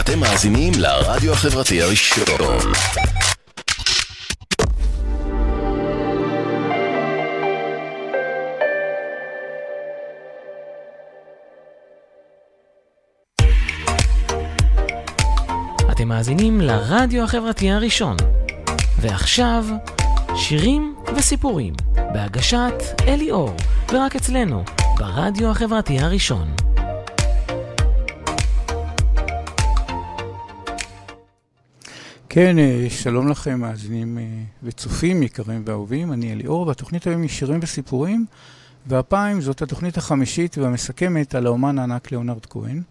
אתם מאזינים לרדיו החברתי הראשון. אתם מאזינים לרדיו החברתי הראשון. ועכשיו, שירים וסיפורים, בהגשת אלי אור, ורק אצלנו, ברדיו החברתי הראשון. כן, אה, שלום לכם, מאזינים אה, וצופים יקרים ואהובים, אני אליאור, והתוכנית היום היא שירים וסיפורים, והפעם זאת התוכנית החמישית והמסכמת על האומן הענק ליאונרד כהן.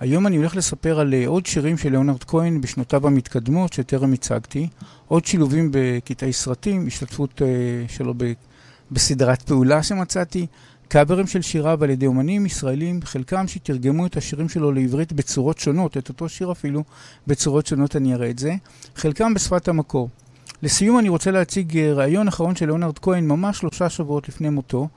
היום אני הולך לספר על אה, עוד שירים של ליאונרד כהן בשנותיו המתקדמות שטרם הצגתי, עוד שילובים בקטעי סרטים, השתתפות שלו בסדרת פעולה שמצאתי, קאברים של שיריו על ידי אומנים ישראלים, חלקם שתרגמו את השירים שלו לעברית בצורות שונות, את אותו שיר אפילו בצורות שונות אני אראה את זה, חלקם בשפת המקור. לסיום אני רוצה להציג אה, ראיון אחרון של ליאונרד כהן ממש שלושה שבועות לפני מותו,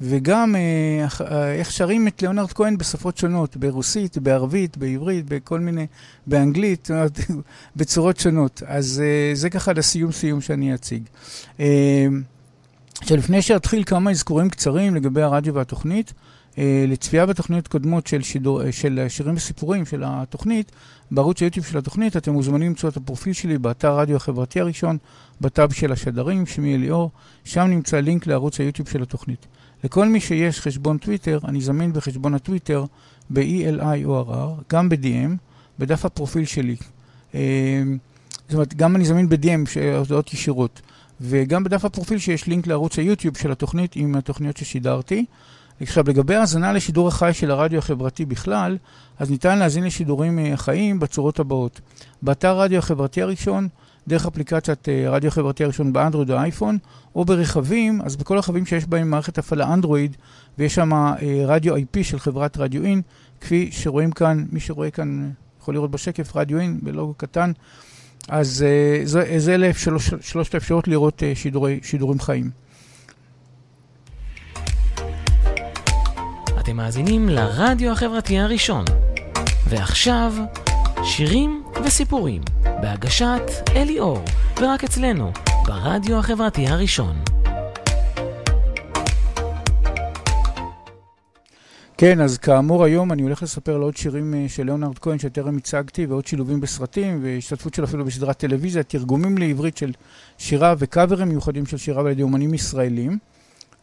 וגם אה, אה, איך שרים את ליאונרד כהן בשפות שונות, ברוסית, בערבית, בעברית, בכל מיני, באנגלית, בצורות שונות. אז זה ככה לסיום סיום שאני אציג. עכשיו, לפני שאתחיל כמה אזכורים קצרים לגבי הרדיו והתוכנית, אה, לצפייה בתוכניות קודמות של, שידור, אה, של שירים וסיפורים של התוכנית, בערוץ היוטיוב של התוכנית אתם מוזמנים למצוא את הפרופיל שלי באתר הרדיו החברתי הראשון, בטאב של השדרים, שמי אליאור, שם נמצא לינק לערוץ היוטיוב של התוכנית. לכל מי שיש חשבון טוויטר, אני זמין בחשבון הטוויטר ב-ELIORR, גם ב-DM, בדף הפרופיל שלי. אה, זאת אומרת, גם אני זמין ב-DM, הודעות ישירות. וגם בדף הפרופיל שיש לינק לערוץ היוטיוב של התוכנית עם התוכניות ששידרתי. עכשיו, לגבי האזנה לשידור החי של הרדיו החברתי בכלל, אז ניתן להאזין לשידורים אה, חיים בצורות הבאות. באתר רדיו החברתי הראשון, דרך אפליקציית אה, רדיו החברתי הראשון באנדרואיד או אייפון, או ברכבים, אז בכל הרכבים שיש בהם מערכת הפעלה אנדרואיד, ויש שם אה, רדיו IP של חברת רדיו אין, כפי שרואים כאן, מי שרואה כאן יכול לראות בשקף, רדיו אין בלוגו קטן. אז uh, זה, זה אלה שלוש, שלושת האפשרות לראות uh, שידורי, שידורים חיים. אתם מאזינים לרדיו החברתי הראשון. ועכשיו, שירים וסיפורים, בהגשת אלי אור, ורק אצלנו, ברדיו החברתי הראשון. כן, אז כאמור היום אני הולך לספר על עוד שירים אה, של ליאונרד כהן שטרם הצגתי, ועוד שילובים בסרטים, והשתתפות שלו אפילו בסדרת טלוויזיה, תרגומים לעברית של שיריו וקאברים מיוחדים של שיריו על ידי אומנים ישראלים.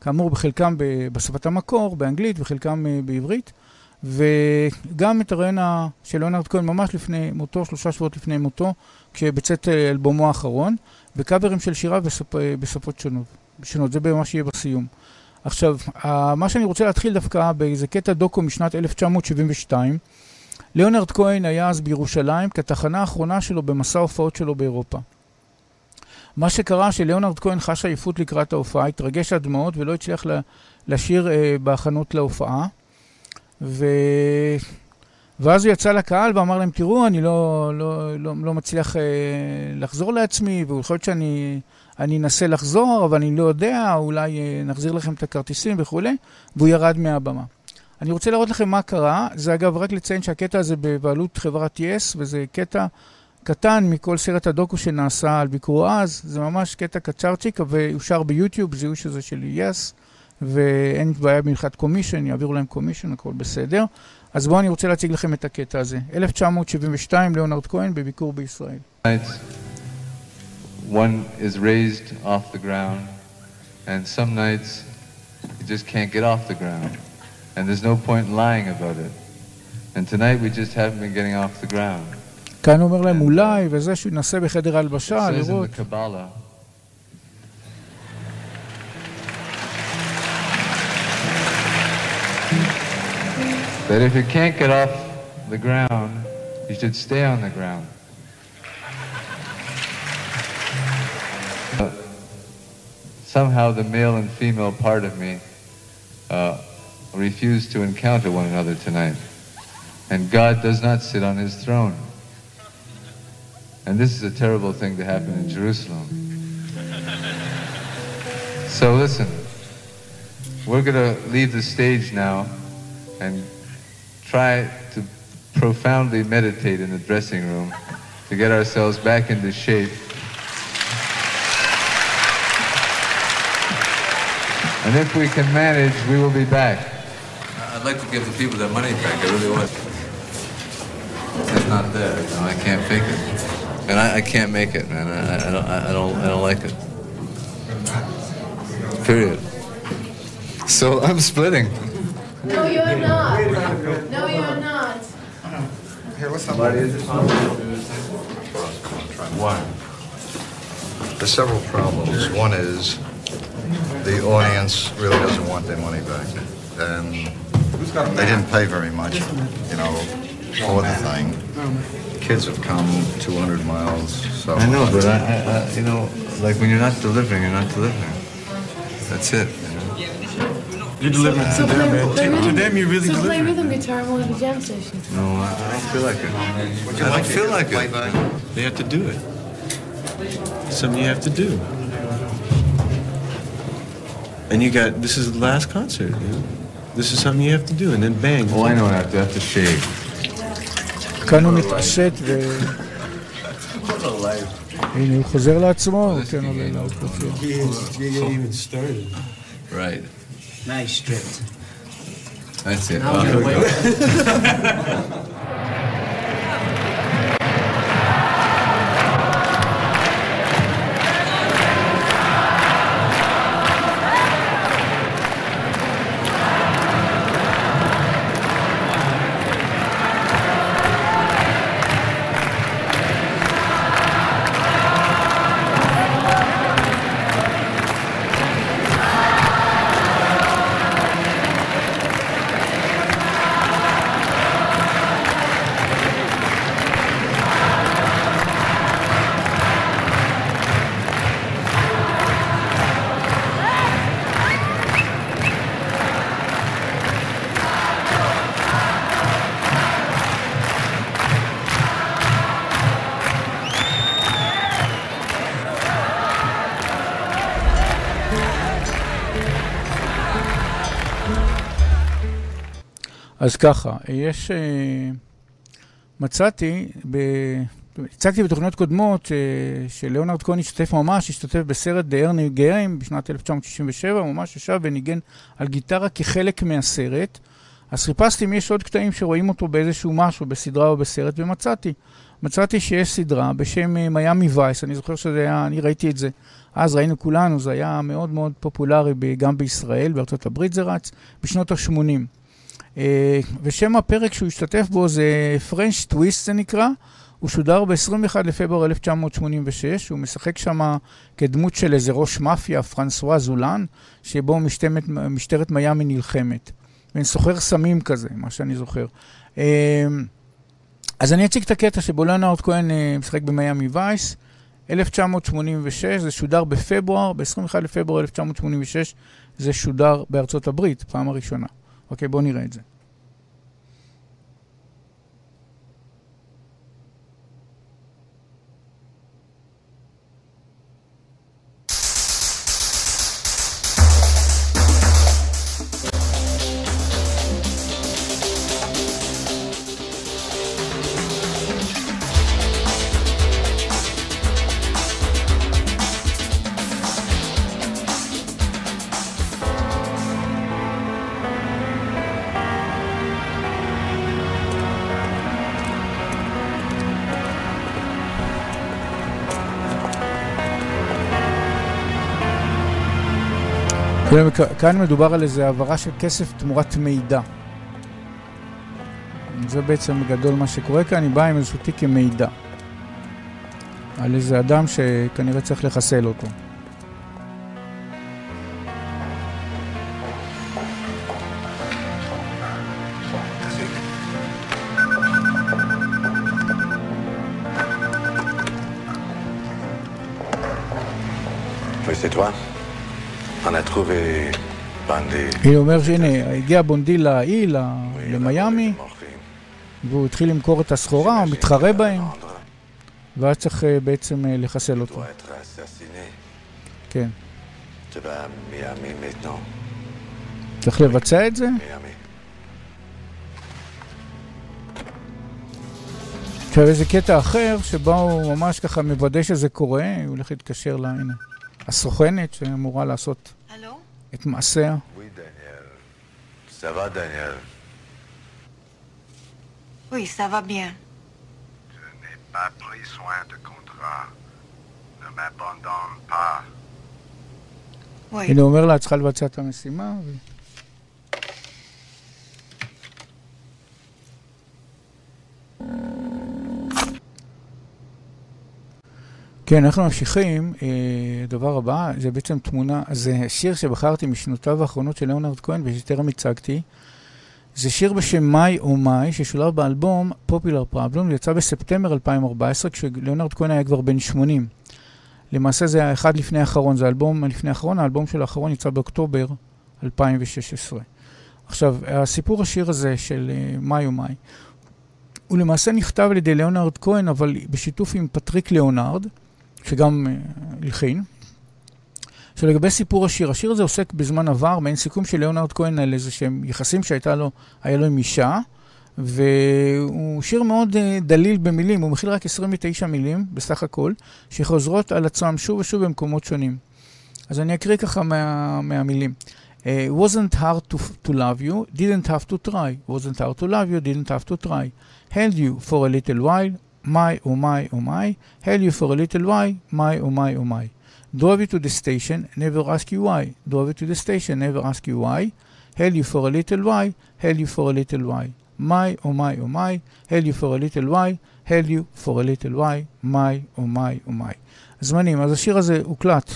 כאמור, בחלקם בשפת המקור, באנגלית, וחלקם אה, בעברית. וגם את הרעיון של ליאונרד כהן ממש לפני מותו, שלושה שבועות לפני מותו, כשבצאת אה, אלבומו האחרון, וקאברים של בשפ... בשפות שונות. שונות. זה ממש יהיה בסיום. עכשיו, מה שאני רוצה להתחיל דווקא באיזה קטע דוקו משנת 1972. ליאונרד כהן היה אז בירושלים כתחנה האחרונה שלו במסע ההופעות שלו באירופה. מה שקרה שליאונרד כהן חש עייפות לקראת ההופעה, התרגש עד דמעות ולא הצליח לשיר אה, בהכנות להופעה. ו... ואז הוא יצא לקהל ואמר להם, תראו, אני לא, לא, לא, לא מצליח אה, לחזור לעצמי, ויכול להיות שאני אני אנסה לחזור, אבל אני לא יודע, אולי אה, נחזיר לכם את הכרטיסים וכולי, והוא ירד מהבמה. אני רוצה להראות לכם מה קרה, זה אגב רק לציין שהקטע הזה בבעלות חברת יס, וזה קטע קטן מכל סרט הדוקו שנעשה על ביקורו אז, זה ממש קטע קצרצ'יק, והוא שר ביוטיוב, זיהוי שזה של יס, ואין בעיה במיוחד קומישן, יעבירו להם קומישן, הכל בסדר. אז בואו אני רוצה להציג לכם את הקטע הזה. 1972, ליאונרד כהן בביקור בישראל. one is raised off the ground, and some nights you just can't get off the ground. And there's no point in lying about it. And tonight we just haven't been getting off the ground. כאן הוא אומר להם אולי, וזה שהוא ינסה בחדר הלבשה, לראות. That if you can't get off the ground, you should stay on the ground. Somehow the male and female part of me uh, refuse to encounter one another tonight. And God does not sit on his throne. And this is a terrible thing to happen in Jerusalem. So listen, we're going to leave the stage now and try to profoundly meditate in the dressing room to get ourselves back into shape. And if we can manage, we will be back. I'd like to give the people their money back. I really would. It's not there. You know, I can't fake it, and I, I can't make it, man. I, I don't. I don't. I don't like it. Period. So I'm splitting. No, you're not. No, you're not. Here, what's up? One. There's several problems. One is the audience really doesn't want their money back. And they didn't pay very much, you know, for the thing. Kids have come 200 miles, so. I know, but I, I, I, you know, like when you're not delivering, you're not delivering. That's it. You know? You're delivering So to them, play, man. play To, to them, you're really so play rhythm guitar and we'll have a jam session. No, I, I don't feel like it. Would you I like don't to feel hear like it. playback? They have to do it. Something you have to do. And you got this is the last concert. You know? This is something you have to do, and then bang. Oh, I know what I have to, I have to shave. כאן הוא מתעשת ו... הנה, הוא חוזר לעצמו, הוא נותן לו לאוכלוסייה. You ain't even started. Right. Nice stripped. That's it. אז ככה, יש... אה, מצאתי, ב... הצגתי בתוכניות קודמות אה, שלאונרד כהן השתתף ממש, השתתף בסרט Earning Game בשנת 1967, הוא ממש ישב וניגן על גיטרה כחלק מהסרט. אז חיפשתי אם יש עוד קטעים שרואים אותו באיזשהו משהו, בסדרה או בסרט, ומצאתי. מצאתי שיש סדרה בשם אה, מיאמי וייס, אני זוכר שזה היה, אני ראיתי את זה, אז ראינו כולנו, זה היה מאוד מאוד פופולרי גם בישראל, בארצות הברית זה רץ, בשנות ה-80. אה, ושם הפרק שהוא השתתף בו זה פרנץ' טוויסט זה נקרא, הוא שודר ב-21 לפברואר 1986, הוא משחק שם כדמות של איזה ראש מאפיה, פרנסואה זולן, שבו משתמת, משטרת מיאמי נלחמת. בין סוחר סמים כזה, מה שאני זוכר. אה, אז אני אציג את הקטע שבו ליאונרד כהן אה, משחק במיאמי וייס, 1986, זה שודר בפברואר, ב-21 לפברואר 1986 זה שודר בארצות הברית, פעם הראשונה. אוקיי, בואו נראה את זה. כאן מדובר על איזו העברה של כסף תמורת מידע. זה בעצם בגדול מה שקורה כאן, אני בא עם איזשהו תיק עם מידע. על איזה אדם שכנראה צריך לחסל אותו. C'est toi. On a trouvé Bandé. הנה, הוא אומר שהנה, הגיע בונדי לאי, למיאמי, והוא התחיל למכור את הסחורה, הוא מתחרה בהם, ואז צריך אה, בעצם אה, לחסל אותו. כן. צריך לבצע את זה? עכשיו איזה קטע אחר, שבו הוא ממש ככה מוודא שזה קורה, הוא הולך להתקשר לה, הנה, הסוכנת שאמורה לעשות את מעשיה. Oui, Daniel. Ça va, Daniel? Oui, ça va bien. Je n'ai pas pris soin de contrat. Ne m'abandonne pas. Oui. הנה הוא אומר לה, את צריכה לבצע את המשימה. ו... כן, אנחנו ממשיכים. אה, הדבר הבא, זה בעצם תמונה, זה שיר שבחרתי משנותיו האחרונות של ליאונרד כהן ושטרם הצגתי. זה שיר בשם מאי או מאי, ששולב באלבום Popular Problem, יצא בספטמבר 2014, כשליאונרד כהן היה כבר בן 80. למעשה זה האחד לפני האחרון, זה האלבום לפני האחרון, האלבום של האחרון יצא באוקטובר 2016. עכשיו, הסיפור השיר הזה של מאי או מאי, הוא למעשה נכתב על ידי ליאונרד כהן, אבל בשיתוף עם פטריק ליאונרד, שגם אה, הלחין. עכשיו לגבי סיפור השיר, השיר הזה עוסק בזמן עבר, מעין סיכום של ליאונרד כהן על איזה שהם יחסים שהייתה לו, לו עם אישה, והוא שיר מאוד אה, דליל במילים, הוא מכיל רק 29 מילים בסך הכל, שחוזרות על עצמם שוב ושוב במקומות שונים. אז אני אקריא ככה מה, מהמילים. Uh, wasn't hard to, to love you, didn't have to try. Wasn't hard to love you, didn't have to try. Held you for a little while, my oh my oh my. Held you for a little while, my oh my oh my. Drove you to the station, never ask you why. Drove you to the station, never ask you why. Held you for a little while, held you for a little while. My oh my oh my. Held you for a little while, held you for a little while. My oh my oh my. זמנים, אז השיר הזה הוקלט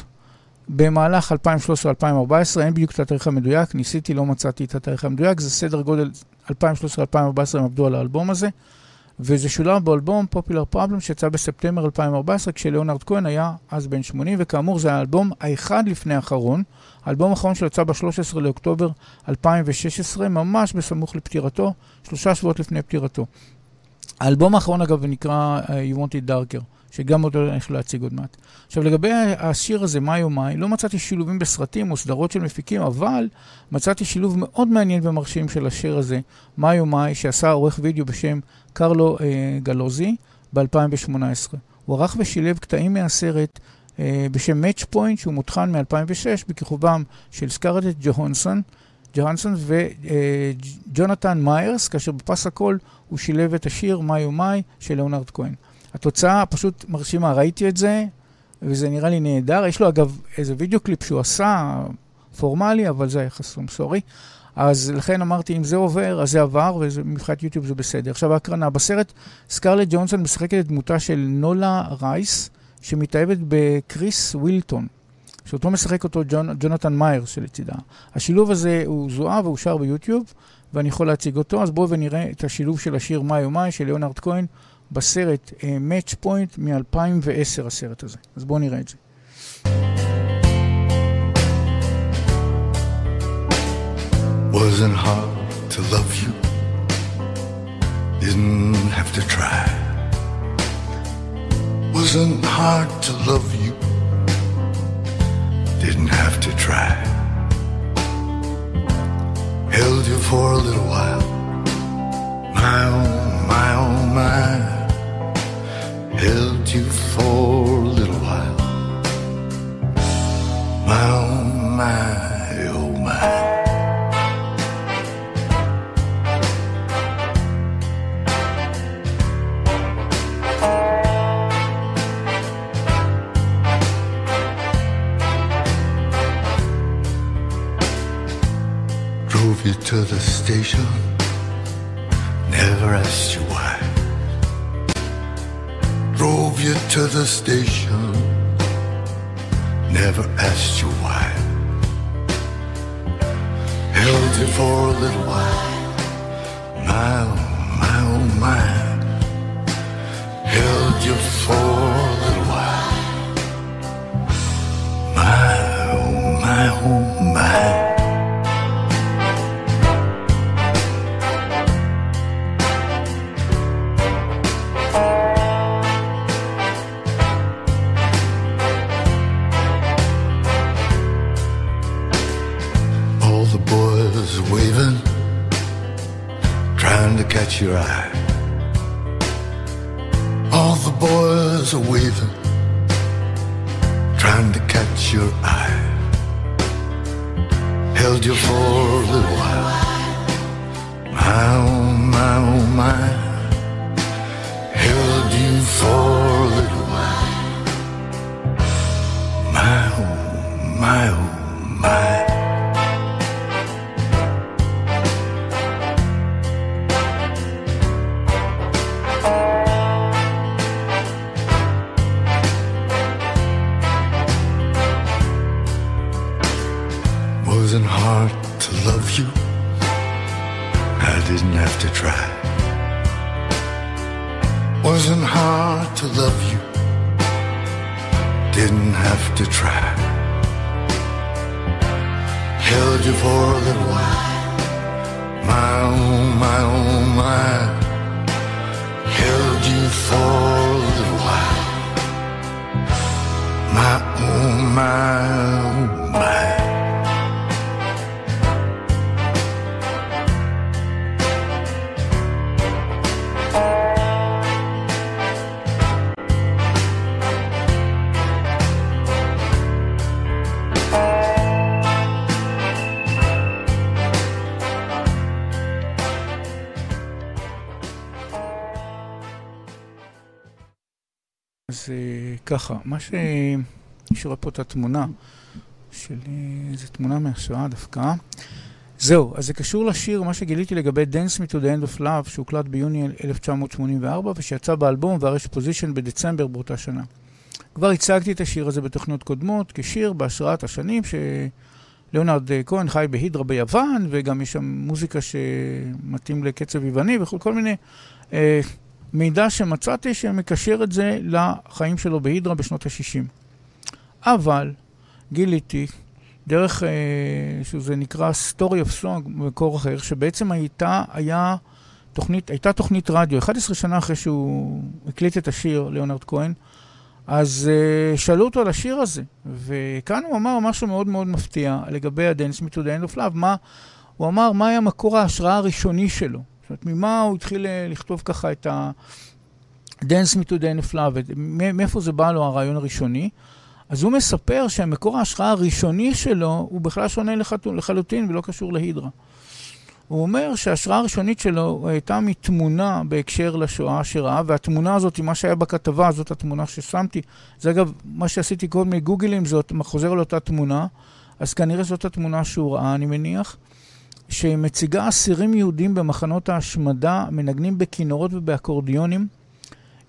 במהלך 2013-2014, אין בדיוק את התאריך המדויק, ניסיתי, לא מצאתי את התאריך המדויק, זה סדר גודל 2013-2014 הם עבדו על האלבום הזה, וזה שולב באלבום Popular Problem שיצא בספטמבר 2014, כשליאונרד כהן היה אז בן 80, וכאמור זה האלבום האחד לפני האחרון, האלבום האחרון שלו יצא ב-13 לאוקטובר 2016, ממש בסמוך לפטירתו, שלושה שבועות לפני פטירתו. האלבום האחרון אגב נקרא uh, You Want It Darker. שגם אותו אני הולך להציג עוד מעט. עכשיו לגבי השיר הזה, מאי או מאי, לא מצאתי שילובים בסרטים או סדרות של מפיקים, אבל מצאתי שילוב מאוד מעניין ומרשים של השיר הזה, מאי או מאי, שעשה עורך וידאו בשם קרלו אה, גלוזי ב-2018. הוא ערך ושילב קטעים מהסרט אה, בשם Match Point, שהוא מותחן מ-2006 בכיכובם של סקארלט ג'והנסון, ג'והנסון וג'ונתן מיירס, כאשר בפס הקול הוא שילב את השיר מאי או מאי של ליאונרד כהן. התוצאה פשוט מרשימה, ראיתי את זה, וזה נראה לי נהדר. יש לו אגב איזה וידאו קליפ שהוא עשה, פורמלי, אבל זה היה חסום, סורי. אז לכן אמרתי, אם זה עובר, אז זה עבר, ומבחינת יוטיוב זה בסדר. עכשיו ההקרנה, בסרט סקרלט ג'ונסון משחקת את דמותה של נולה רייס, שמתאהבת בקריס ווילטון, שאותו משחק אותו ג'ונ, ג'ונתן מאייר שלצידה. השילוב הזה הוא זוהה והוא שר ביוטיוב, ואני יכול להציג אותו, אז בואו ונראה את השילוב של השיר מאי או מאי של ליאונרד כהן. בסרט uh, Match Point מ-2010 הסרט הזה. אז בואו נראה את זה. Wasn't hard to love you Didn't have to try Wasn't hard to love you Didn't have to try Held you for a little while My oh, my oh, my held you for a little while. My oh my, oh my. Drove you to the station, never asked you drove you to the station, never asked you why. Held you for a little while, my oh, my oh my. ככה, מה ש... שרואה פה את התמונה של... זו תמונה מהשואה דווקא. זהו, אז זה קשור לשיר, מה שגיליתי לגבי Dance Me to the End of Love, שהוקלט ביוני 1984 ושיצא באלבום והרש פוזיישן בדצמבר באותה שנה. כבר הצגתי את השיר הזה בתוכניות קודמות כשיר בהשראת השנים שליאונרד כהן חי בהידרה ביוון וגם יש שם מוזיקה שמתאים לקצב יווני וכל כל מיני אה, מידע שמצאתי שמקשר את זה לחיים שלו בהידרה בשנות ה-60. אבל גיליתי דרך, אה, שזה נקרא Story of Song, מקור אחר, שבעצם הייתה, היה תוכנית, הייתה תוכנית רדיו, 11 שנה אחרי שהוא הקליט את השיר, ליאונרד כהן, אז אה, שאלו אותו על השיר הזה, וכאן הוא אמר משהו מאוד מאוד מפתיע לגבי ה-Dance Me to the End מה, הוא אמר מה היה מקור ההשראה הראשוני שלו. זאת אומרת, ממה הוא התחיל אה, לכתוב ככה את ה-Dance Me to the Love, מאיפה זה בא לו הרעיון הראשוני. אז הוא מספר שהמקור ההשראה הראשוני שלו הוא בכלל שונה לחלוטין ולא קשור להידרה. הוא אומר שההשראה הראשונית שלו הייתה מתמונה בהקשר לשואה שראה, והתמונה הזאת, מה שהיה בכתבה, זאת התמונה ששמתי. זה אגב, מה שעשיתי כל מיני גוגלים, זאת חוזר על אותה תמונה, אז כנראה זאת התמונה שהוא ראה, אני מניח, שמציגה אסירים יהודים במחנות ההשמדה, מנגנים בכינורות ובאקורדיונים,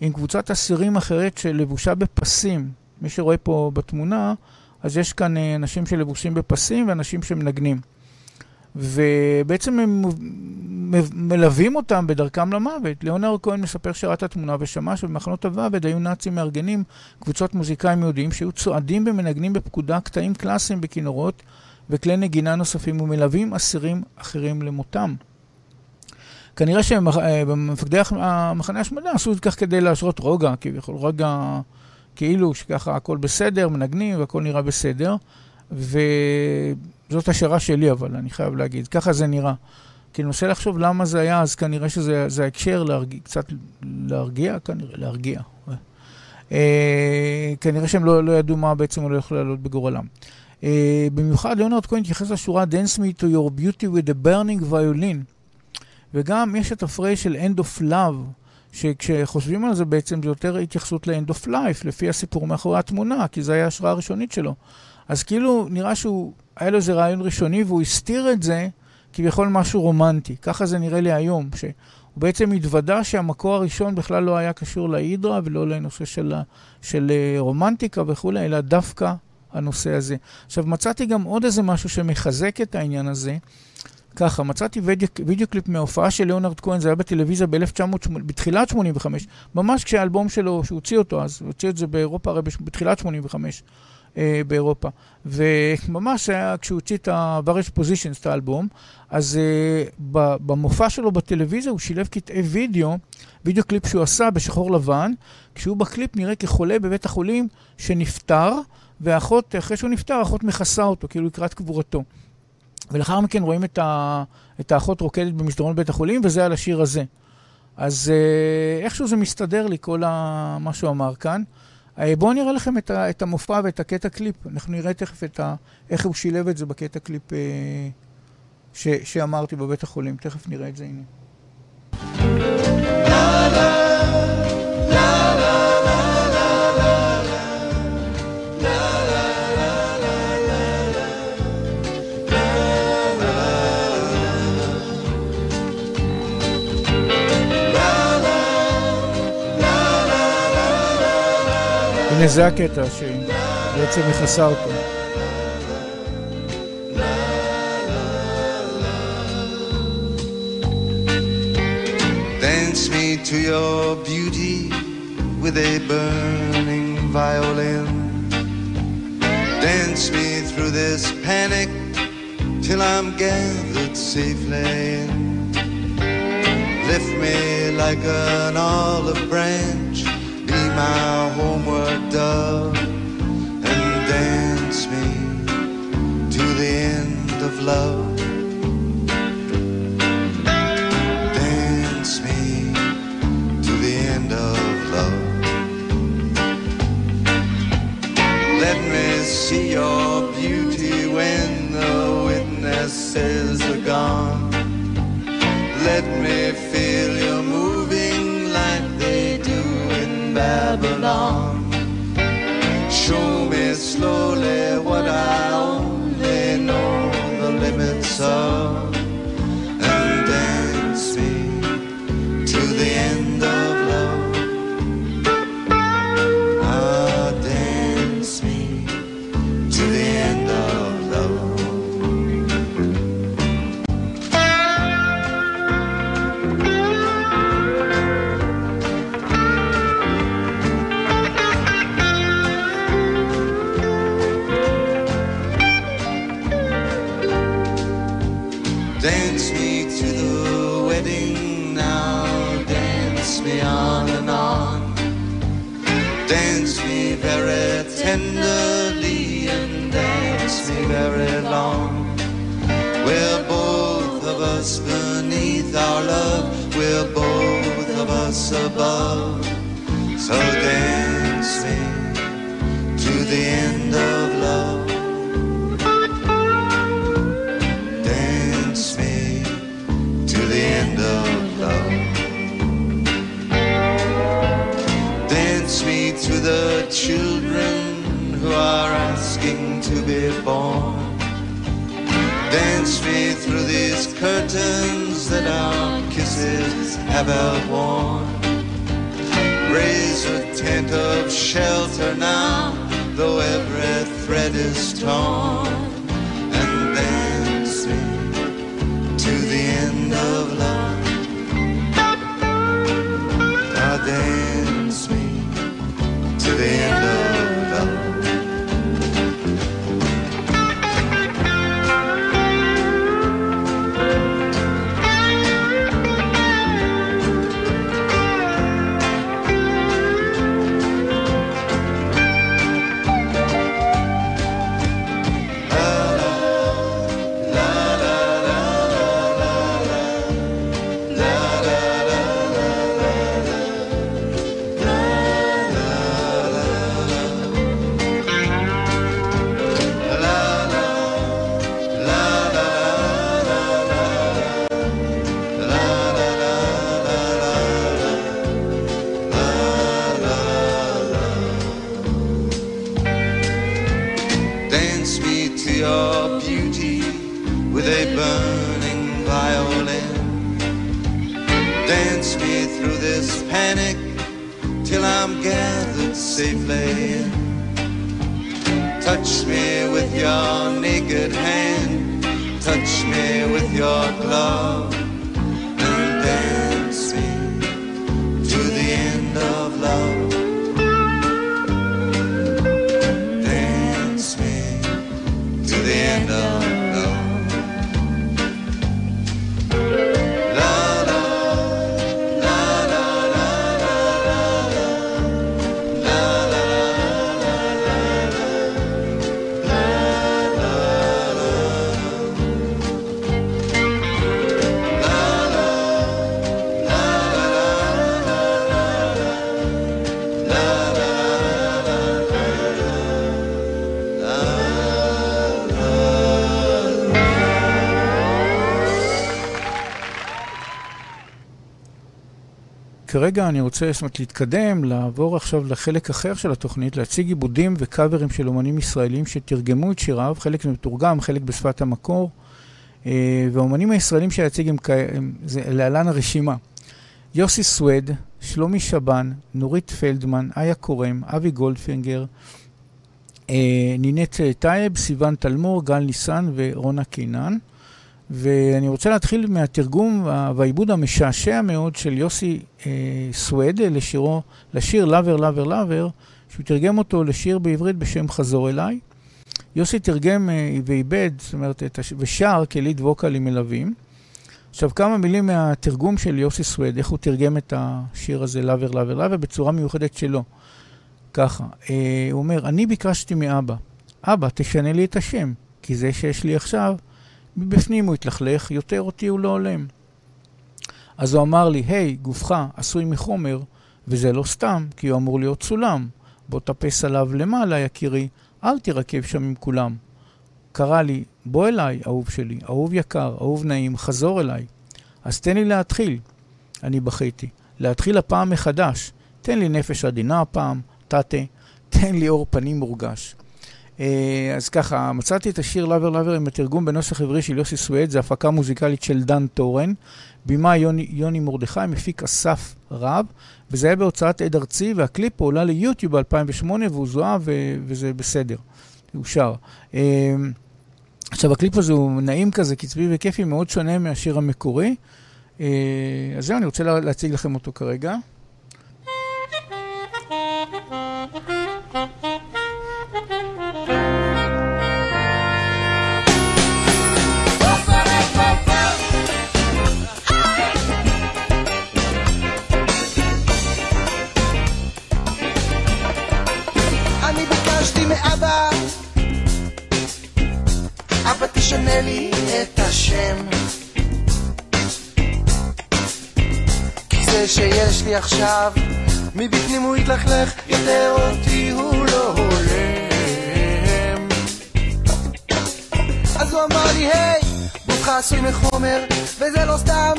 עם קבוצת אסירים אחרת שלבושה בפסים. מי שרואה פה בתמונה, אז יש כאן אנשים שלבושים בפסים ואנשים שמנגנים. ובעצם הם מלווים אותם בדרכם למוות. ליאונר כהן מספר שראה את התמונה ושמע שבמחנות הוועד היו נאצים מארגנים קבוצות מוזיקאים יהודיים שהיו צועדים ומנגנים בפקודה קטעים קלאסיים בכינורות וכלי נגינה נוספים ומלווים אסירים אחרים למותם. כנראה שבמפקדי המחנה השמדה עשו את כך כדי להשרות רוגע, כביכול רוגע כאילו שככה הכל בסדר, מנגנים והכל נראה בסדר. וזאת השערה שלי, אבל אני חייב להגיד, ככה זה נראה. כי אני מנסה לחשוב למה זה היה, אז כנראה שזה ההקשר להרגיע, קצת להרגיע, כנראה, להרגיע. אה, כנראה שהם לא, לא ידעו מה בעצם יכול לעלות בגורלם. אה, במיוחד ליאונרד כהן התייחס לשורה Dance me to your beauty with a burning violin. וגם יש את ה phrase של End of Love, שכשחושבים על זה בעצם זה יותר התייחסות ל-End of Life, לפי הסיפור מאחורי התמונה, כי זו הייתה ההשראה הראשונית שלו. אז כאילו נראה שהוא, היה לו איזה רעיון ראשוני והוא הסתיר את זה כביכול משהו רומנטי. ככה זה נראה לי היום, שהוא בעצם התוודה שהמקור הראשון בכלל לא היה קשור להידרה ולא לנושא של, של רומנטיקה וכולי, אלא דווקא הנושא הזה. עכשיו, מצאתי גם עוד איזה משהו שמחזק את העניין הזה. ככה, מצאתי וידאו, וידאו קליפ מההופעה של ליאונרד כהן, זה היה בטלוויזיה ב-1980, בתחילת 85, ממש כשהאלבום שלו, שהוא הוציא אותו אז, הוא הוציא את זה באירופה הרי בתחילת 85. באירופה. וממש היה, כשהוא הוציא את ה-Various Positions, את האלבום, אז אה, במופע שלו בטלוויזיה הוא שילב קטעי וידאו, וידאו קליפ שהוא עשה בשחור לבן, כשהוא בקליפ נראה כחולה בבית החולים שנפטר, ואחות, אחרי שהוא נפטר, האחות מכסה אותו, כאילו לקראת קבורתו. ולאחר מכן רואים את, ה, את האחות רוקדת במסדרון בית החולים, וזה על השיר הזה. אז אה, איכשהו זה מסתדר לי, כל ה... מה שהוא אמר כאן. אה, בואו נראה לכם את, ה... את המופע ואת הקטע קליפ. אנחנו נראה תכף את ה... איך הוא שילב את זה בקטע קליפ אה, ש... שאמרתי בבית החולים. תכף נראה את זה, הנה. הנה זה הקטע שבעצם מכסה אותו. Dance me to your beauty with a burning violin. Dance me through this panic till I'm gathered safely in. Lift me like an olive branch, be my homeward dove, and dance me to the end of love. Curtains that our kisses have outworn. Raise a tent of shelter now, though every thread is torn. כרגע אני רוצה זאת אומרת, להתקדם, לעבור עכשיו לחלק אחר של התוכנית, להציג עיבודים וקאברים של אומנים ישראלים שתרגמו את שיריו, חלק זה מתורגם, חלק בשפת המקור. אה, והאומנים הישראלים שיציג הם, הם להלן הרשימה. יוסי סווד, שלומי שבן, נורית פלדמן, איה קורם, אבי גולדפינגר, אה, נינת טייב, סיון תלמור, גל ניסן ורונה קינן. ואני רוצה להתחיל מהתרגום והעיבוד המשעשע מאוד של יוסי אה, סווד לשירו, לשיר לאבר לאבר לאבר, שהוא תרגם אותו לשיר בעברית בשם חזור אליי. יוסי תרגם אה, ועיבד, זאת אומרת, הש... ושר כליד ווקאלי מלווים. עכשיו, כמה מילים מהתרגום של יוסי סווד, איך הוא תרגם את השיר הזה, לאבר לאבר לאבר, בצורה מיוחדת שלו. ככה, אה, הוא אומר, אני ביקשתי מאבא, אבא, תשנה לי את השם, כי זה שיש לי עכשיו, מבפנים הוא התלכלך, יותר אותי הוא לא הולם. אז הוא אמר לי, היי, hey, גופך עשוי מחומר, וזה לא סתם, כי הוא אמור להיות סולם. בוא טפס עליו למעלה, יקירי, אל תירקב שם עם כולם. קרא לי, בוא אליי, אהוב שלי, אהוב יקר, אהוב נעים, חזור אליי. אז תן לי להתחיל. אני בכיתי. להתחיל הפעם מחדש. תן לי נפש עדינה הפעם, תתה, תן לי אור פנים מורגש. אה, אז ככה, מצאתי את השיר Lover Lover עם התרגום בנוסח עברי של יוסי סואד, זו הפקה מוזיקלית של דן טורן, בימה יוני, יוני מרדכי, מפיק אסף רב, וזה היה בהוצאת עד ארצי, והקליפ עולה ליוטיוב ב-2008 והוא זוהה וזה בסדר, הוא שר. אה, עכשיו, הקליפ הזה הוא נעים כזה, קצבי וכיפי, מאוד שונה מהשיר המקורי. אה, אז זהו, אני רוצה להציג לכם אותו כרגע. תשנה לי את השם. כי זה שיש לי עכשיו מבפנים הוא התלכלך יותר אותי הוא לא הולם. אז הוא אמר לי היי גופך עשוי מחומר וזה לא סתם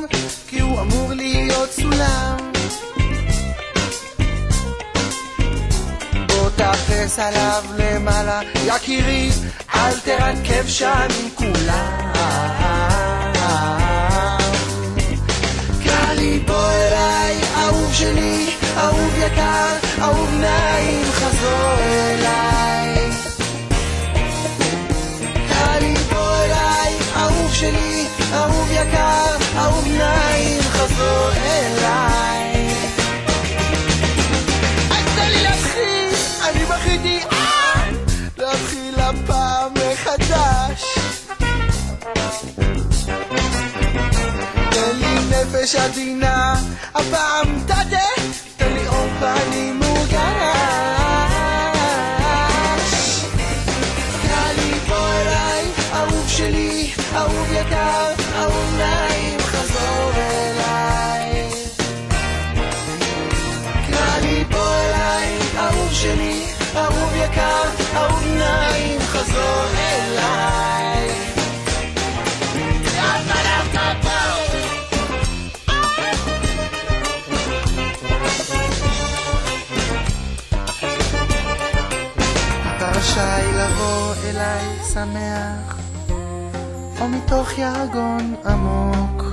כי הוא אמור להיות סולם תאפס עליו למעלה יקירי אל תרכב שם עם כולם. קרא לי בוא אליי, אהוב שלי, אהוב יקר, אהוב נעים, חזור אליי. קרא לי בוא אליי, אהוב שלי, אהוב יקר, אהוב נעים, נפש עדינה, הפעם תתה, תן לי אור פנים אליי שמח, או מתוך יגון עמוק.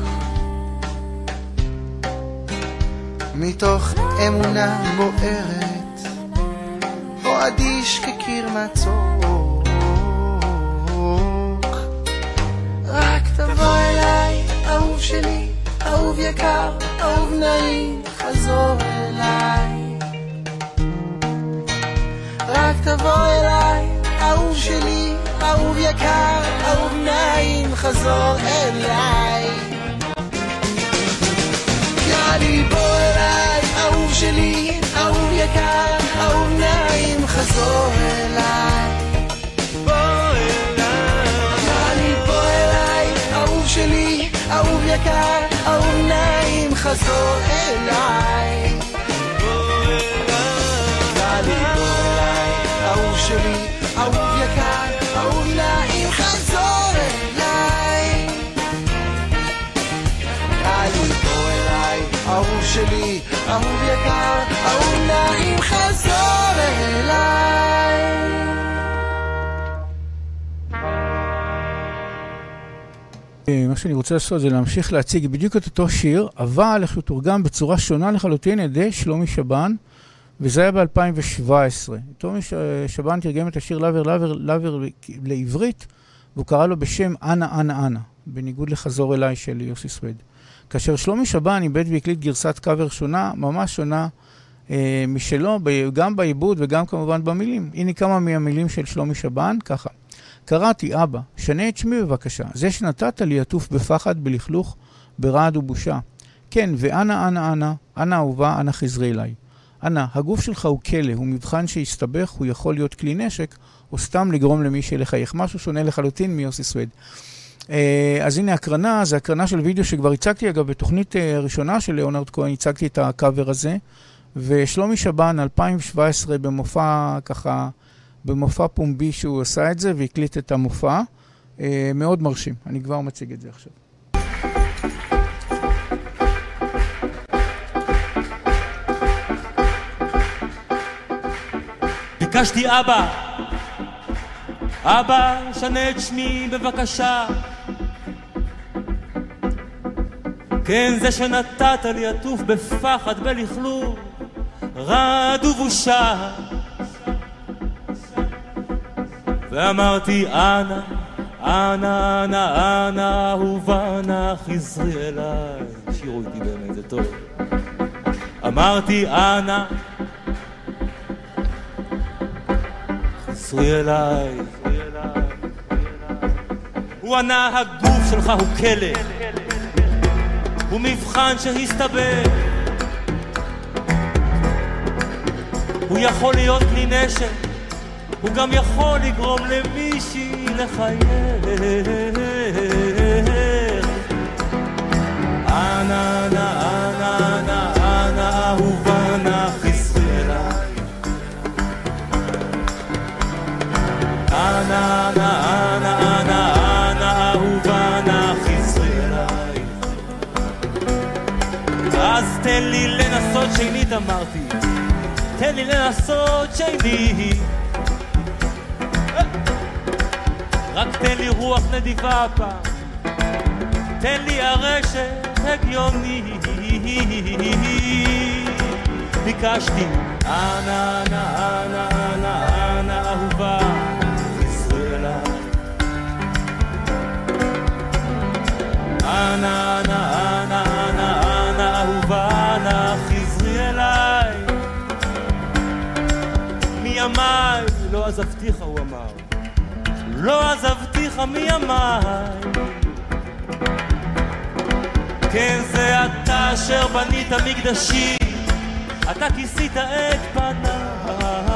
מתוך אמונה בוערת, או אדיש כקיר מצוק. רק תבוא אליי, אהוב שלי, אהוב יקר, אהוב נעים, חזור אליי. רק תבוא אליי, אהוב שלי, אהוב יקר, אהוב נעים, חזור אליי. יאללה בוא אליי, אהוב שלי, אהוב יקר, אהוב נעים, חזור אליי. שלי, אהוב יקר, אהוב נעים, חזור אליי. בוא אליי, אהוב שלי, מה שאני רוצה לעשות זה להמשיך להציג בדיוק את אותו שיר, אבל איך הוא תורגם בצורה שונה לחלוטין על ידי שלומי שבן, וזה היה ב-2017. שלומי שבן תרגם את השיר לאבר לאבר לאבר לעברית, והוא קרא לו בשם אנה אנה אנה, בניגוד לחזור אליי של יוסי סוויד. כאשר שלומי שבן איבד והקליט גרסת קאבר שונה, ממש שונה אה, משלו, גם בעיבוד וגם כמובן במילים. הנה כמה מהמילים של שלומי שבן, ככה. קראתי, אבא, שנה את שמי בבקשה. זה שנתת לי עטוף בפחד, בלכלוך, ברעד ובושה. כן, ואנה, אנה, אנה, אנה אהובה, אנה חזרי אליי. אנה, הגוף שלך הוא כלא, הוא מבחן שהסתבך, הוא יכול להיות כלי נשק, או סתם לגרום למישהי לחייך. משהו שונה לחלוטין מיוסי סוויד. אה, אז הנה הקרנה, זה הקרנה של וידאו שכבר הצגתי, אגב, בתוכנית אה, הראשונה של ליאונרד כהן, הצגתי את הקאבר הזה. ושלומי שבן, 2017, במופע ככה, במופע פומבי שהוא עשה את זה והקליט את המופע. אה, מאוד מרשים, אני כבר מציג את זה עכשיו. ביקשתי אבא, אבא, שנה את שמי בבקשה. כן, זה שנתת לי עטוף בפחד, בלכלוך, רעד ובושה. ואמרתי, אנא, אנא, אנא, אנא, אהובה, נא חזרי אליי. שירו איתי באמת, זה טוב. אמרתי, אנא, חזרי אליי. הוא ענה, הגוף שלך הוא כלא, הוא מבחן שהסתבך. הוא יכול להיות כלי נשק, הוא גם יכול לגרום למישהי לחייך. אנא, אנא, אנא, אנא, אנא, אנא, אנא, אהובה, נא חזרי. אז תן לי לנסות שנית, אמרתי. תן לי לנסות שנית. רק תן לי רוח נדיבה הפעם. תן לי הרשת הגיונית. ביקשתי, אנא, אנא, אנא, אנא, אהובה, אנא, אנא, אנא, אנא, אנא, אהובה, נא חזרי אליי. מימיי לא עזבתיך, הוא אמר. לא עזבתיך מימיי. כן, זה אתה אשר בנית מקדשי, אתה כיסית את פניי.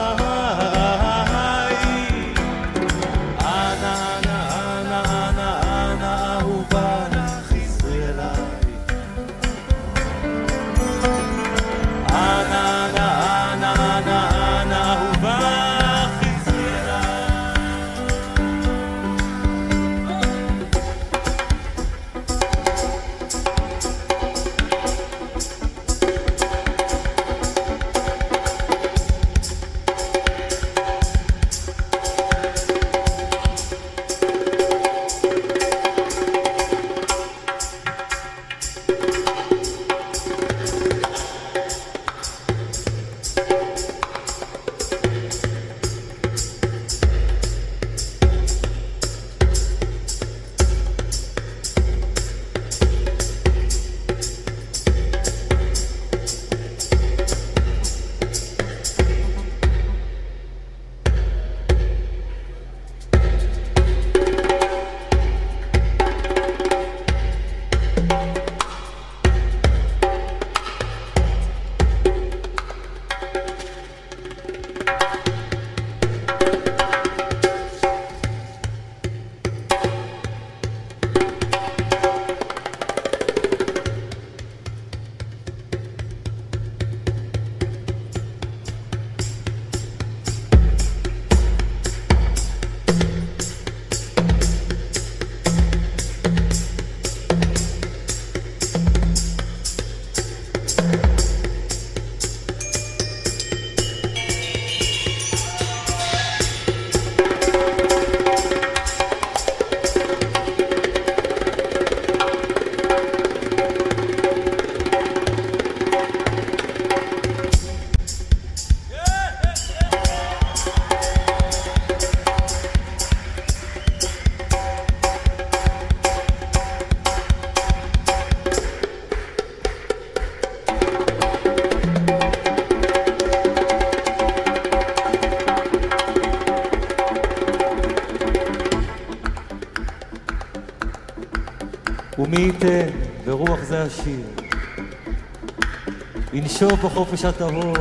ינשוף בחופש הטהור.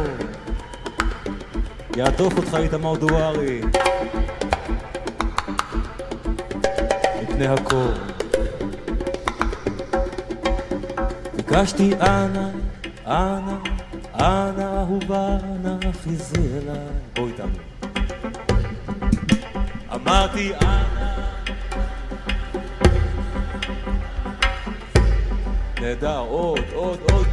יעטוף אותך איתמר דוארי. מפני הקור ביקשתי אנא, אנא, אנא אהובה, אנא חזרי אליי בוא איתנו אמרתי אנא. נהדר, עוד, עוד, עוד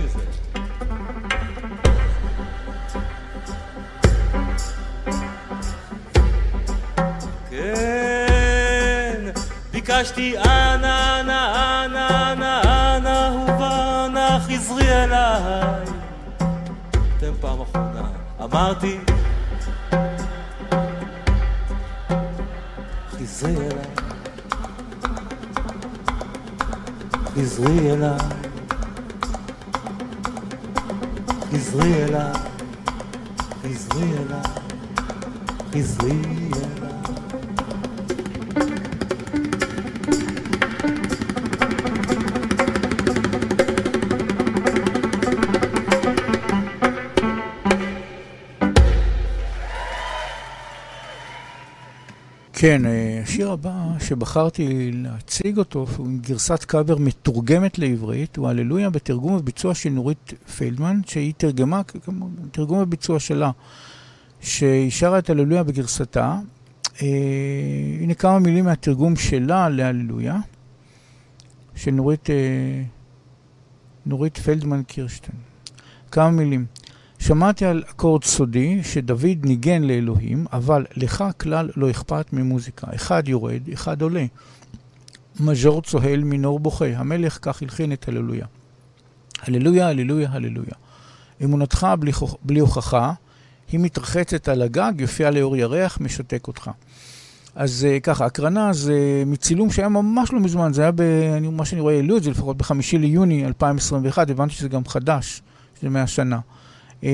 ביקשתי אנא, אנא, אנא, אנא, אנא, אהובה, אנא, חזרי אליי. אתם פעם אחרונה. אמרתי, חזרי אליי. חזרי אליי. כן, אה, השיר הבא שבחרתי להציג אותו, הוא עם גרסת קאבר מתורגמת לעברית, הוא הללויה בתרגום וביצוע של נורית פלדמן, שהיא תרגמה, תרגום וביצוע שלה, שהיא שרה את הללויה בגרסתה. אה, הנה כמה מילים מהתרגום שלה להללויה, של נורית, אה, נורית פלדמן קירשטיין. כמה מילים. שמעתי על אקורד סודי שדוד ניגן לאלוהים, אבל לך כלל לא אכפת ממוזיקה. אחד יורד, אחד עולה. מז'ור צוהל, מינור בוכה. המלך כך הלחין את הללויה. הללויה, הללויה, הללויה. אמונתך בלי, בלי הוכחה, היא מתרחצת על הגג, יופיע לאור ירח, משתק אותך. אז uh, ככה, הקרנה זה מצילום שהיה ממש לא מזמן, זה היה, ב, אני, מה שאני רואה, העלו את זה לפחות בחמישי ליוני 2021, הבנתי שזה גם חדש, שזה מהשנה. Uh,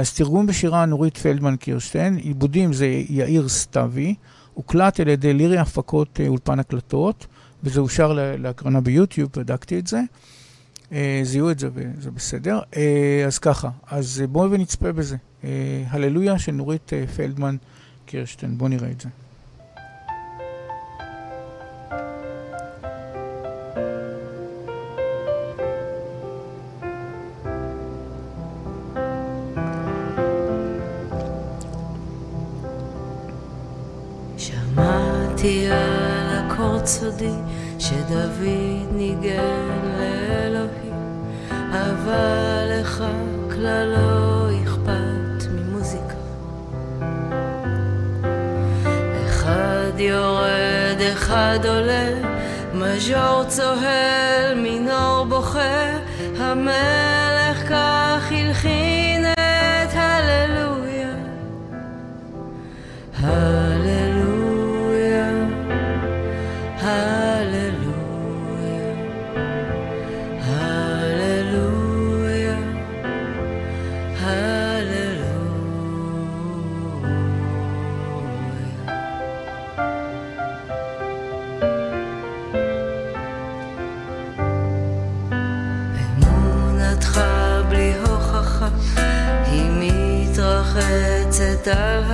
אז תרגום בשירה נורית פלדמן קירשטיין, עיבודים זה יאיר סתיוי, הוקלט על ידי לירי הפקות uh, אולפן הקלטות, וזה אושר להקרנה ביוטיוב, בדקתי את זה. Uh, זיהו את זה וזה בסדר. אז ככה, אז בואו ונצפה בזה. הללויה של נורית פלדמן קירשטיין, בואו נראה את זה. שמעתי על אקורד סודי שדוד ניגן לאלוהים, אבל לך כלל לא אכפת ממוזיקה. אחד יורד, אחד עולה, מז'ור צוהל, מינור בוכה, המלך כך הלחין את הללויה.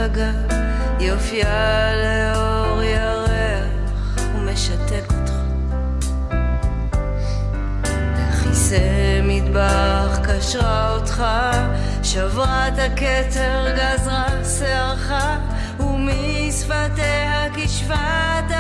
הגב, יופייה לאור ירח ומשתק אותך. לכיסא מטבח קשרה אותך, שברה את הכתר, גזרה שערך, ומשפתיה כשפת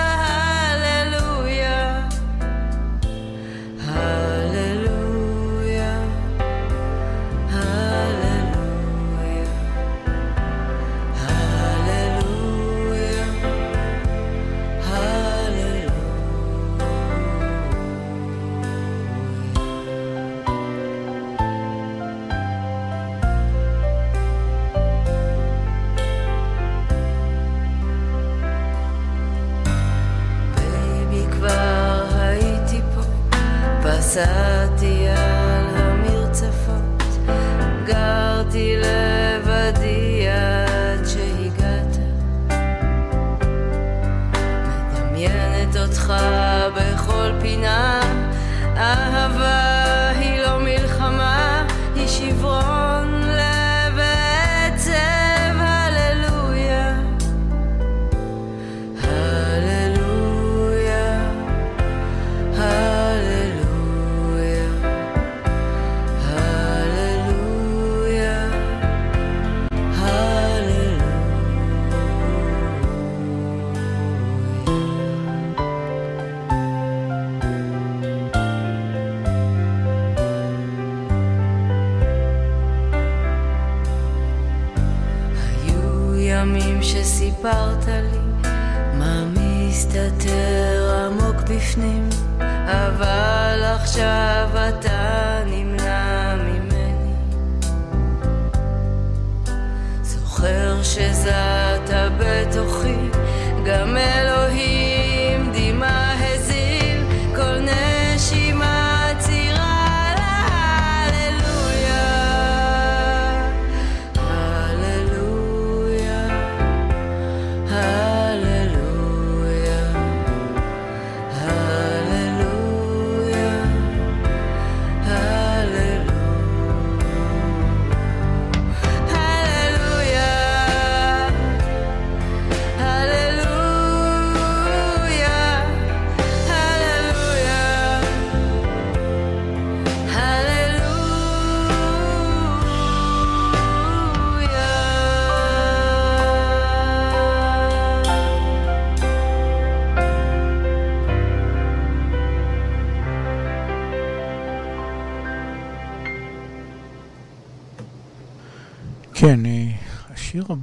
Satya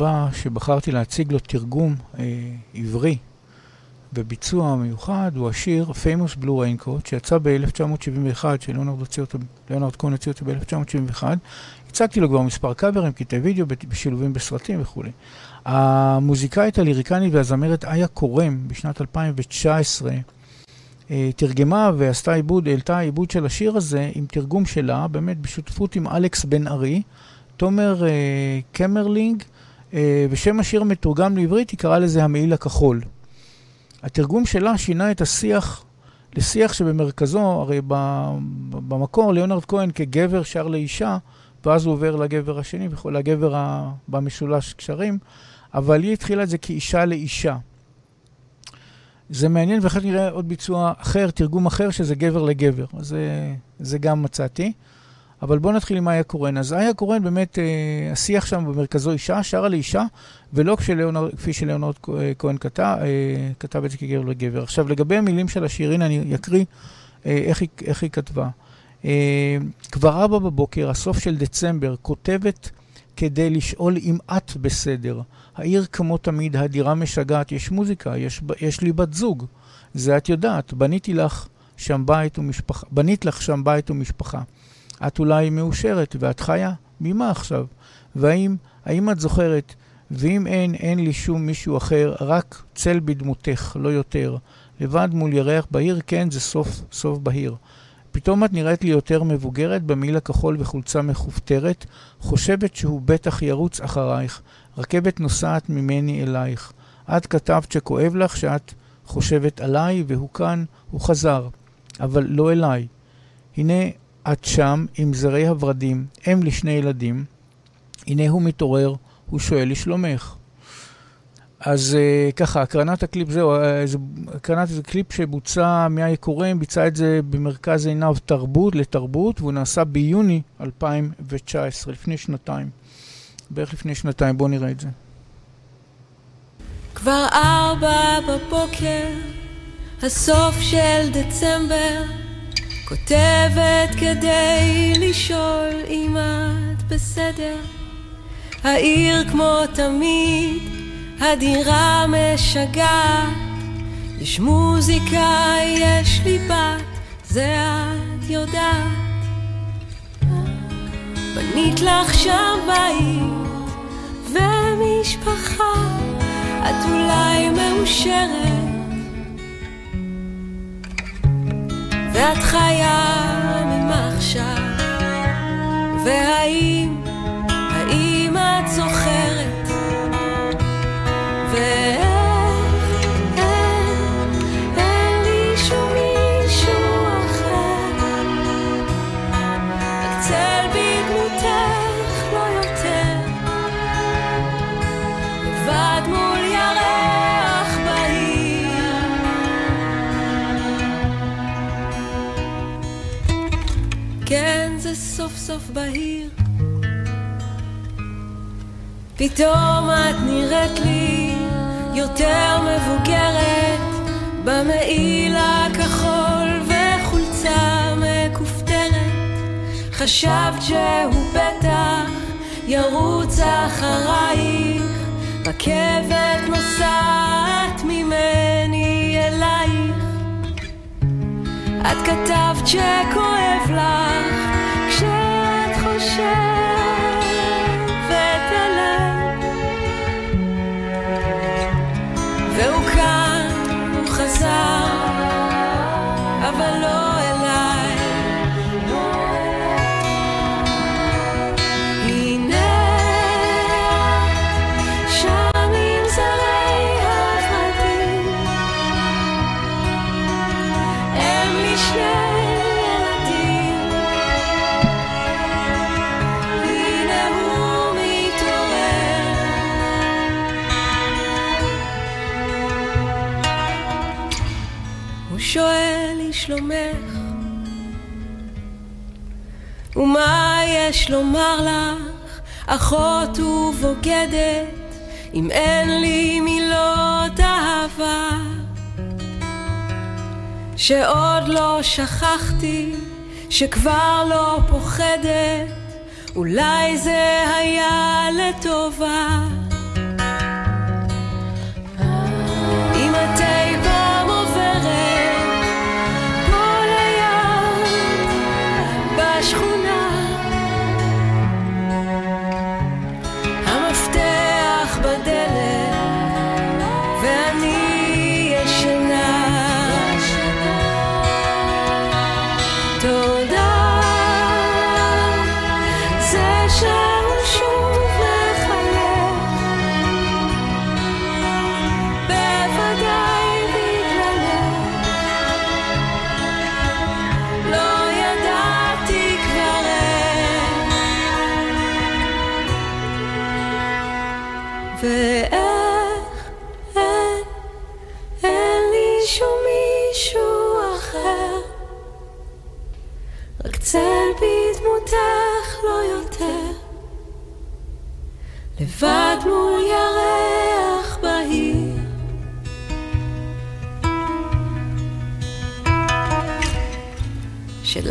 הבא שבחרתי להציג לו תרגום אה, עברי בביצוע מיוחד הוא השיר Famous Blue Raincoat שיצא ב-1971, שלאונרד כהן הוציא אותו ב-1971. הצגתי לו כבר מספר קאברים, קטעי וידאו, בשילובים בסרטים וכולי. המוזיקאית הליריקנית והזמרת איה קורם בשנת 2019 אה, תרגמה ועשתה עיבוד, העלתה עיבוד של השיר הזה עם תרגום שלה, באמת בשותפות עם אלכס בן ארי. תומר אה, קמרלינג, אה, ושם השיר מתורגם לעברית, היא קראה לזה המעיל הכחול. התרגום שלה שינה את השיח לשיח שבמרכזו, הרי במקור ליאונרד כהן כגבר שר לאישה, ואז הוא עובר לגבר השני, לגבר במשולש קשרים, אבל היא התחילה את זה כאישה לאישה. זה מעניין, ואחר נראה עוד ביצוע אחר, תרגום אחר, שזה גבר לגבר. אז זה, זה גם מצאתי. אבל בואו נתחיל עם איה קורן. אז איה קורן, באמת, אה, השיח שם במרכזו אישה, שרה לאישה, ולא כשליאונרד, כפי שליאונרד כהן כתב, אה, כתב את זה כגבר לגבר. עכשיו, לגבי המילים של השיר, הנה אני אקריא אה, איך, היא, איך היא כתבה. אה, כבר ארבע בבוקר, הסוף של דצמבר, כותבת כדי לשאול אם את בסדר. העיר כמו תמיד, הדירה משגעת, יש מוזיקה, יש, יש לי בת זוג. זה את יודעת, בניתי לך שם בית ומשפחה, בנית לך שם בית ומשפחה. את אולי מאושרת, ואת חיה? ממה עכשיו? והאם, האם את זוכרת? ואם אין, אין לי שום מישהו אחר, רק צל בדמותך, לא יותר. לבד מול ירח בהיר, כן, זה סוף, סוף בהיר. פתאום את נראית לי יותר מבוגרת, במעיל הכחול וחולצה מכופתרת, חושבת שהוא בטח ירוץ אחרייך. רכבת נוסעת ממני אלייך. את כתבת שכואב לך, שאת חושבת עליי, והוא כאן, הוא חזר, אבל לא אליי. הנה את שם עם זרי הורדים, אם לשני ילדים. הנה הוא מתעורר, הוא שואל לשלומך. אז uh, ככה, הקרנת הקליפ, זהו, uh, זה, הקרנת זה קליפ שבוצע מאי קורן, ביצע את זה במרכז עיניו תרבות לתרבות, והוא נעשה ביוני 2019, לפני שנתיים. בערך לפני שנתיים, בואו נראה את זה. כבר ארבע בבוקר, הסוף של דצמבר, כותבת כדי לשאול אם את בסדר. העיר כמו תמיד, הדירה משגעת, יש מוזיקה, יש לי בת, זה את יודעת. בנית לך שם בית ומשפחה, את אולי מאושרת, ואת חיה ממחשב, והאם, האם את זוכרת? ואיך סוף בהיר. פתאום את נראית לי יותר מבוגרת במעיל הכחול וחולצה מכופתרת חשבת שהוא בטח ירוץ אחרייך רכבת נוסעת ממני אלייך את כתבת שכואב לך share. שלומך ומה יש לומר לך, אחות ובוגדת, אם אין לי מילות אהבה? שעוד לא שכחתי, שכבר לא פוחדת, אולי זה היה לטובה.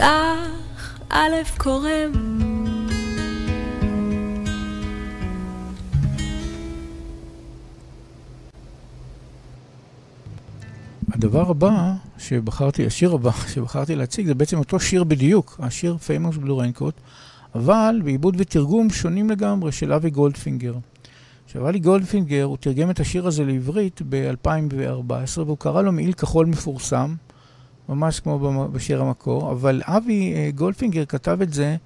שלך איה קורם הדבר הבא שבחרתי, השיר הבא שבחרתי להציג זה בעצם אותו שיר בדיוק, השיר Famous Blue Raincoat, אבל בעיבוד ותרגום שונים לגמרי של אבי גולדפינגר. עכשיו, אבי גולדפינגר, הוא תרגם את השיר הזה לעברית ב-2014, והוא קרא לו מעיל כחול מפורסם, ממש כמו בשיר המקור, אבל אבי אה, גולדפינגר כתב את זה,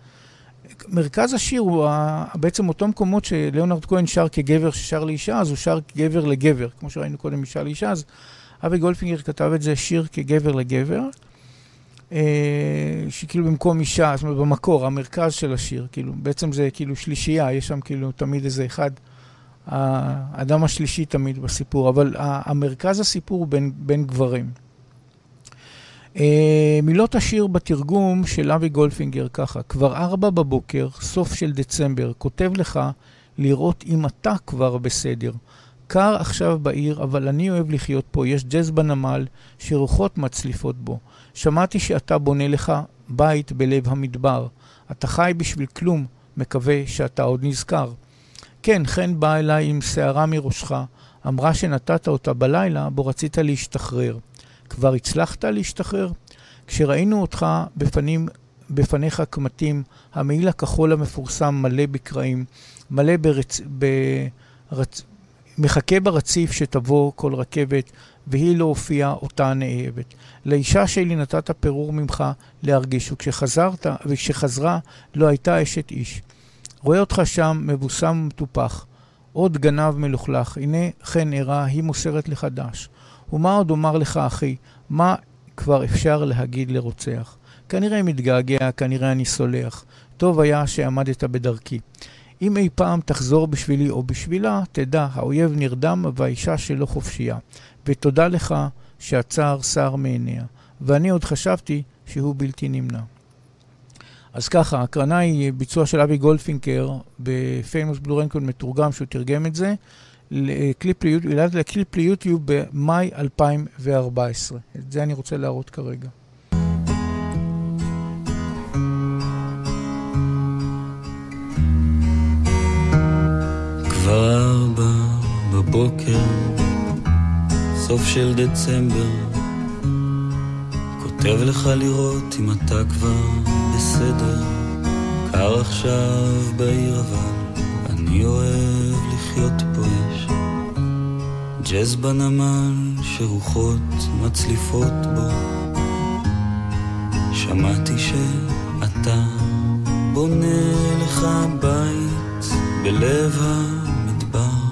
מרכז השיר הוא בעצם אותו מקומות שליאונרד כהן שר כגבר ששר לאישה, אז הוא שר כגבר לגבר, כמו שראינו קודם אישה לאישה, אז אבי גולדפינגר כתב את זה שיר כגבר לגבר, אה, שכאילו במקום אישה, זאת אומרת במקור, המרכז של השיר, כאילו, בעצם זה כאילו שלישייה, יש שם כאילו תמיד איזה אחד, האדם השלישי תמיד בסיפור, אבל המרכז הסיפור הוא בין, בין גברים. אה, מילות השיר בתרגום של אבי גולדפינגר ככה, כבר ארבע בבוקר, סוף של דצמבר, כותב לך לראות אם אתה כבר בסדר. קר עכשיו בעיר, אבל אני אוהב לחיות פה. יש ג'אז בנמל שרוחות מצליפות בו. שמעתי שאתה בונה לך בית בלב המדבר. אתה חי בשביל כלום, מקווה שאתה עוד נזכר. כן, חן באה אליי עם שערה מראשך, אמרה שנתת אותה בלילה בו רצית להשתחרר. כבר הצלחת להשתחרר? כשראינו אותך בפנים, בפניך קמטים, המעיל הכחול המפורסם מלא בקרעים, מלא ברצ... ברצ... מחכה ברציף שתבוא כל רכבת, והיא לא הופיעה אותה נאהבת. לאישה שלי נתת פירור ממך להרגיש, וכשחזרת, וכשחזרה לא הייתה אשת איש. רואה אותך שם מבוסם ומטופח, עוד גנב מלוכלך, הנה חן ערה, היא מוסרת לך דש. ומה עוד אומר לך, אחי? מה כבר אפשר להגיד לרוצח? כנראה מתגעגע, כנראה אני סולח. טוב היה שעמדת בדרכי. אם אי פעם תחזור בשבילי או בשבילה, תדע, האויב נרדם והאישה שלו חופשייה. ותודה לך שהצער סר מעיניה. ואני עוד חשבתי שהוא בלתי נמנע. אז ככה, ההקרנה היא ביצוע של אבי גולדפינגר ב Famous Blue Raincoat מתורגם, שהוא תרגם את זה, לקליפ ליוטיוב, לקליפ ליוטיוב במאי 2014. את זה אני רוצה להראות כרגע. כבר בבוקר, סוף של דצמבר, כותב לך לראות אם אתה כבר בסדר. קר עכשיו בעיר אבל אני אוהב לחיות פה יש ג'אז בנמל שרוחות מצליפות בו. שמעתי שאתה בונה לך בית בלב המדבר.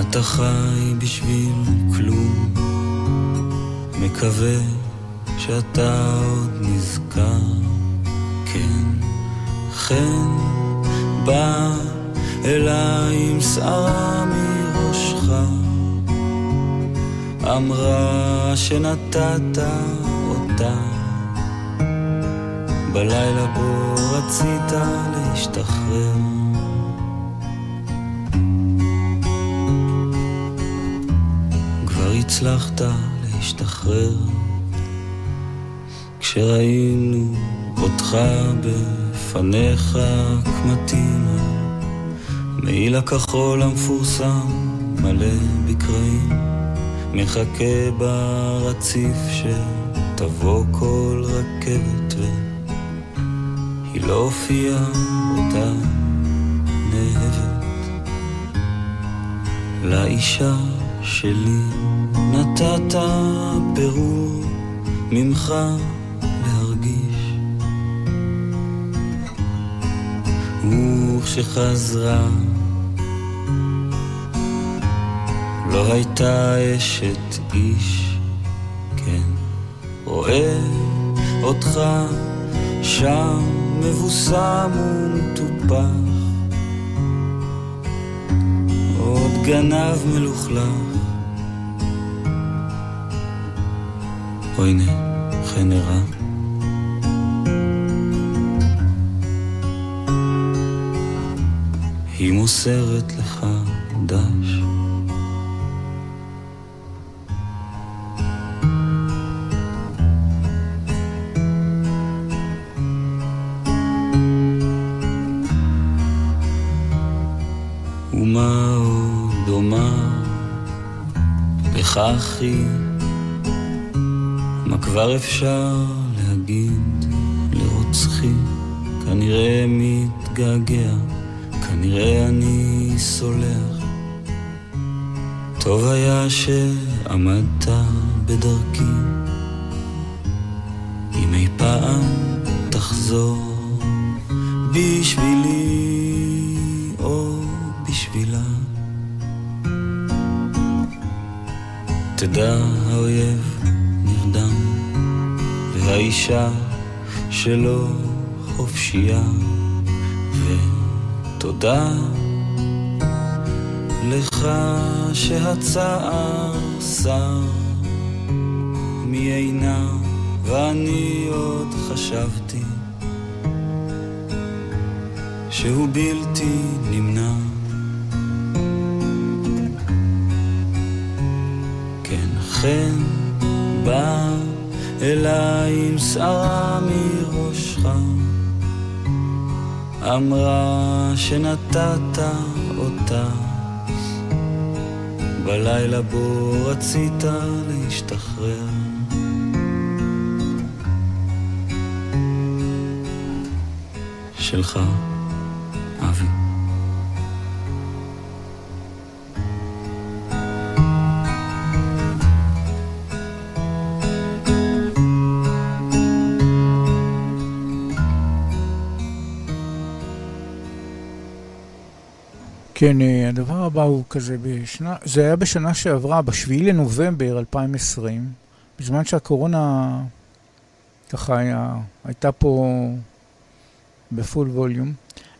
אתה חי בשביל כלום. מקווה שאתה עוד נזכר, כן, חן בא אליי עם שערה מראשך, אמרה שנתת אותה, בלילה בו רצית להשתחרר. הצלחת להשתחרר. כשראינו אותך בפניך קמטים, מעיל הכחול המפורסם? מלא בקרעים, מחכה ברציף שתבוא כל רכבת והיא לא הופיעה אותה נאהבת. לאישה שלי נתת פירור ממך וכשחזרה לא הייתה אשת איש, כן, רואה אותך שם מבוסם ומטופח, עוד גנב מלוכלך. או הנה, חן הראה. היא מוסרת לך דש. אחי, מה כבר אפשר להגיד? לרוצחי, כנראה מתגעגע. כנראה אני סולח. טוב היה שעמדת בדרכי, אם אי פעם תחזור בשבילי והאישה שלו חופשייה. תודה לך שהצער שר מעינה ואני עוד חשבתי שהוא בלתי נמנע כן חן בא אליי עם שערה מראשך. אמרה שנתת אותה. בלילה בו רצית להשתחרר. שלך, אבי. כן, אה, הדבר הבא הוא כזה בשנה, זה היה בשנה שעברה, ב-7 לנובמבר 2020, בזמן שהקורונה ככה היה, הייתה פה בפול ווליום.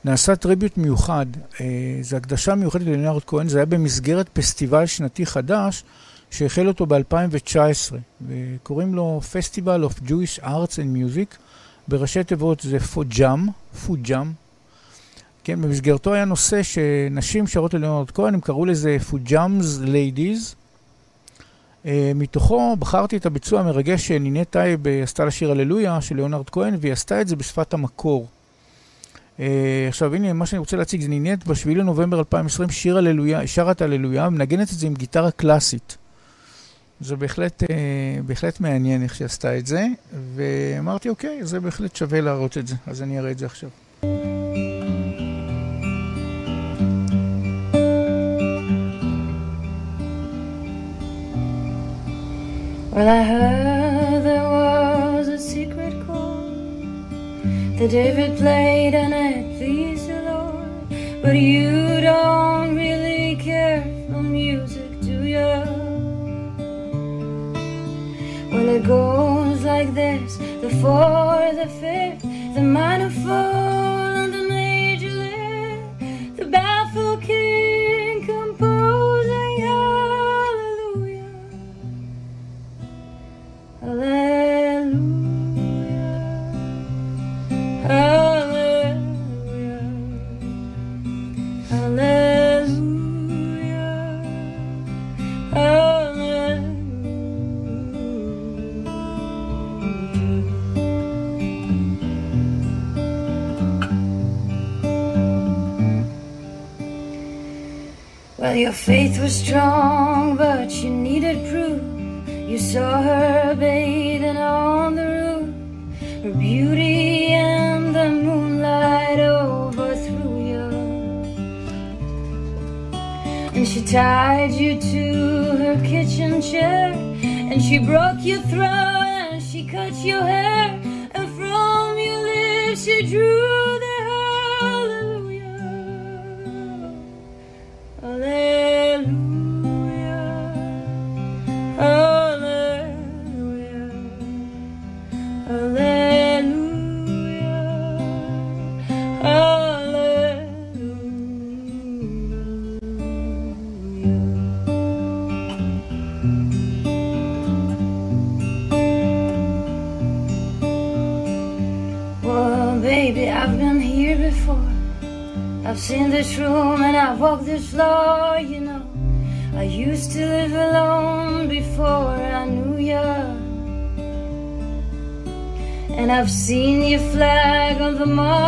נעשה טריביוט מיוחד, אה, זו הקדשה מיוחדת ללינארד כהן, זה היה במסגרת פסטיבל שנתי חדש שהחל אותו ב-2019, וקוראים לו Festival of Jewish Arts and Music, בראשי תיבות זה פוג'אם, פוג'אמס, כן, במסגרתו היה נושא שנשים שרות לליאונרד כהן, הם קראו לזה פוג'אמס Ladies. אה, מתוכו בחרתי את הביצוע המרגש שנינת טייב עשתה לשיר הללויה של ליאונרד כהן, והיא עשתה את זה בשפת המקור. אה, עכשיו הנה מה שאני רוצה להציג, זה נינת ב-7 לנובמבר 2020, שיר הללויה, שרת הללויה, מנגנת את זה עם גיטרה קלאסית. זה בהחלט, אה, בהחלט מעניין איך שעשתה את זה, ואמרתי, אוקיי, זה בהחלט שווה להראות את זה, אז אני אראה את זה עכשיו. Well, I heard there was a secret chord that David played and it pleased the Lord. But you don't really care for music, do you? Well, it goes like this the fourth, the fifth, the minor fall, and the major lift, the baffled king Hallelujah. Hallelujah. Hallelujah. Hallelujah. Well, your faith was strong, but you needed proof. You saw her bathing on the roof. Her beauty and the moonlight overthrew you. And she tied you to her kitchen chair. And she broke your throat and she cut your hair. And from your lips she drew the morning.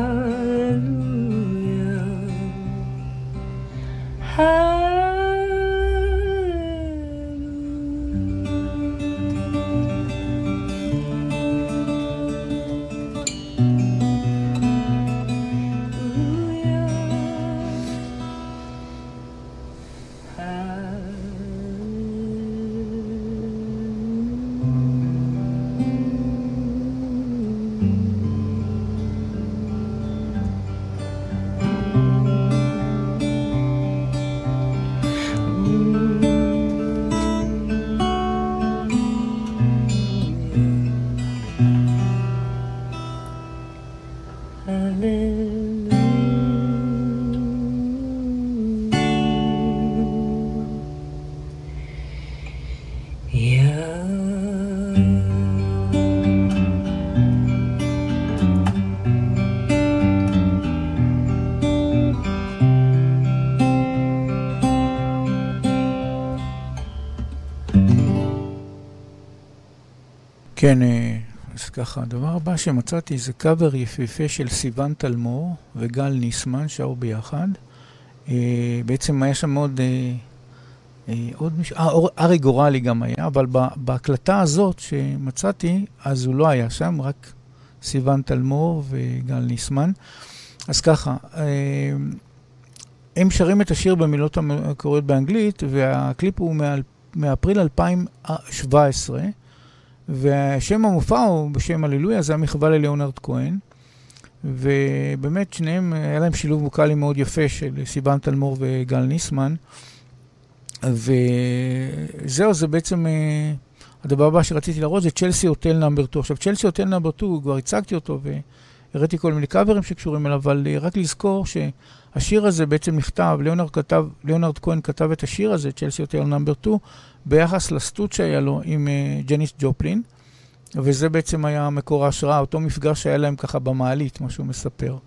כן, אה, אז ככה, הדבר הבא שמצאתי זה קאבר יפהפה של סיון תלמור וגל ניסמן, שרו ביחד. אה, בעצם היה שם עוד, אה, עוד מישהו, אה, ארי גורלי גם היה, אבל בהקלטה הזאת שמצאתי, אז הוא לא היה שם, רק סיון תלמור וגל ניסמן. אז ככה, הם שרים את השיר במילות המקוריות באנגלית, והקליפ הוא מאפריל 2017. והשם המופע הוא בשם הללויה, זה המחווה לליאונרד כהן. ובאמת שניהם, היה להם שילוב ווקאלי מאוד יפה של סיון תלמור וגל ניסן. וזהו, זה בעצם, אה, הדבר הבא שרציתי להראות זה Chelsea Hotel Number 2. עכשיו, Chelsea Hotel Number 2, כבר הצגתי אותו והראיתי כל מיני קאברים שקשורים אליו, אבל אה, רק לזכור שהשיר הזה בעצם נכתב, ליאונרד, כתב, ליאונרד כהן כתב את השיר הזה, Chelsea Hotel Number 2, ביחס לסטוט שהיה לו עם uh, ג'ניס ג'ופלין, וזה בעצם היה מקור ההשראה, אותו מפגש שהיה להם ככה במעלית, מה שהוא מספר.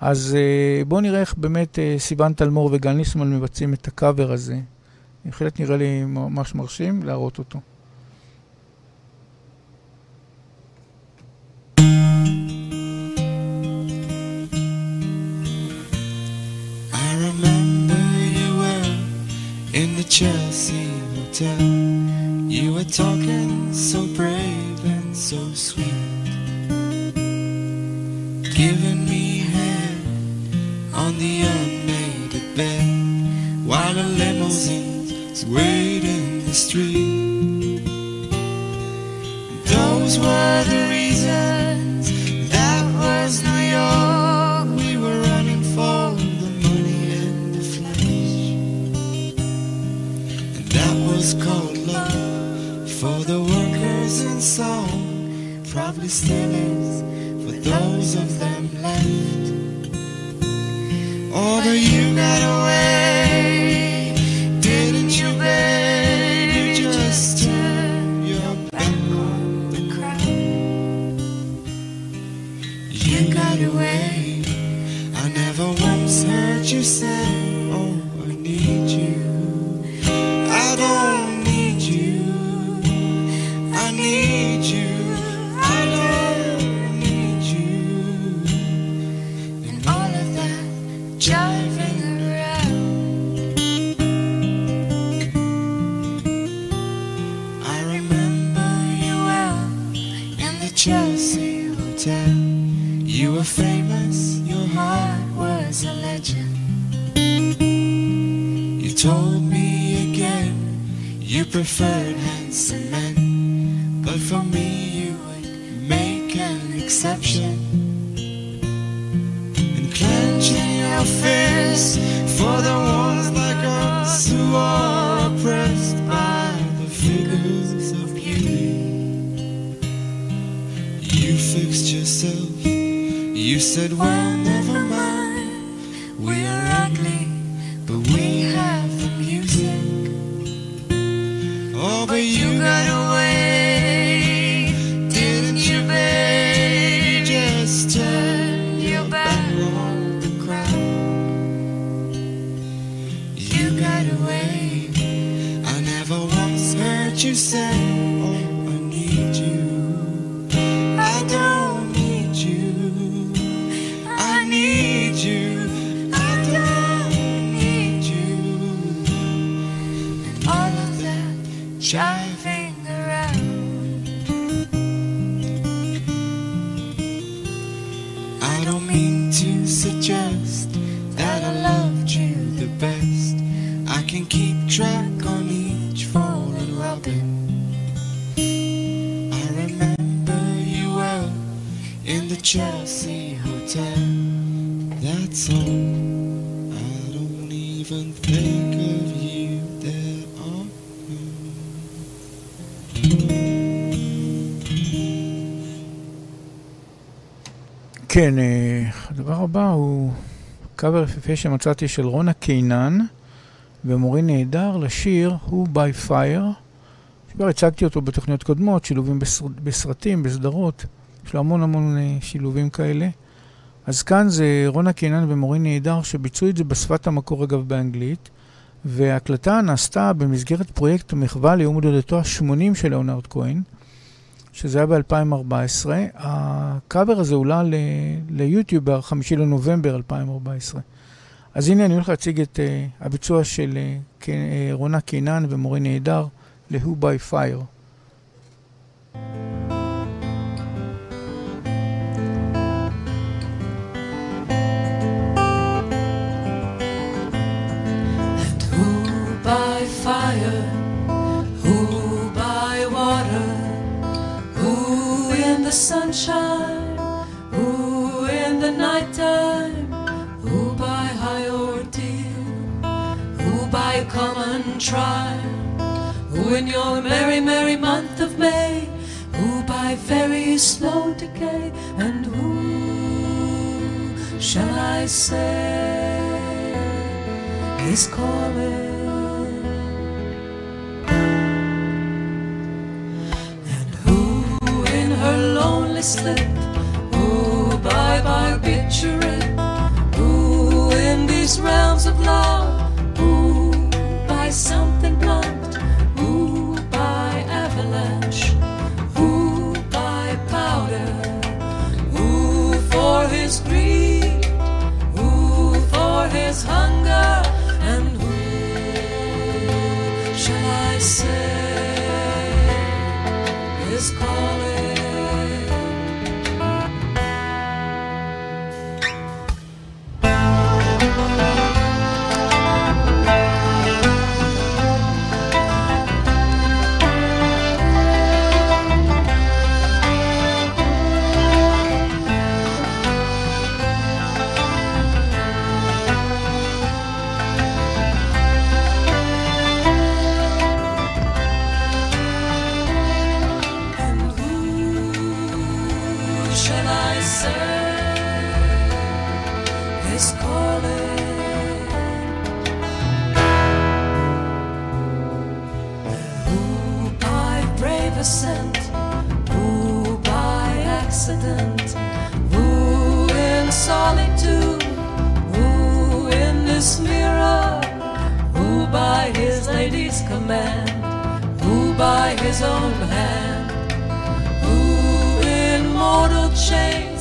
אז uh, בואו נראה איך באמת uh, סיוון תלמור וגל ניסמן מבצעים את הקאבר הזה. בהחלט נראה לי ממש מרשים להראות אותו. Chelsea You were talking so brave and so sweet, giving me hand on the unmade bed while the limousines wait in the street. Those were for those of כן, אה, הדבר הבא הוא קאבר יפהפה שמצאתי של רונה קינן ומורי נהדר לשיר הוא by fire. כבר הצגתי אותו בתוכניות קודמות, שילובים בסר... בסרטים, בסדרות. יש לו המון המון אה, שילובים כאלה. אז כאן זה רונה קינן ומורי נהדר שביצעו את זה בשפת המקור אגב באנגלית. וההקלטה נעשתה במסגרת פרויקט מחווה ליום הולדתו ה-80 של ליאונרד כהן, שזה היה ב-2014. הקאבר הזה עולה ליוטיוב ב-5 לנובמבר 2014. אז הנה אני הולך להציג את uh, הביצוע של uh, רונה קינן ומורי נהדר ל-Who by Fire. Who in the nighttime, who by high ordeal, who by common trial, who in your merry, merry month of May, who by very slow decay, and who shall I say is calling? Lonely slip, who by barbiturate, who in these realms of love, who by something blunt, who by avalanche, who by powder, who for his greed, who for his hunger, his command, who by his own hand who in mortal chains,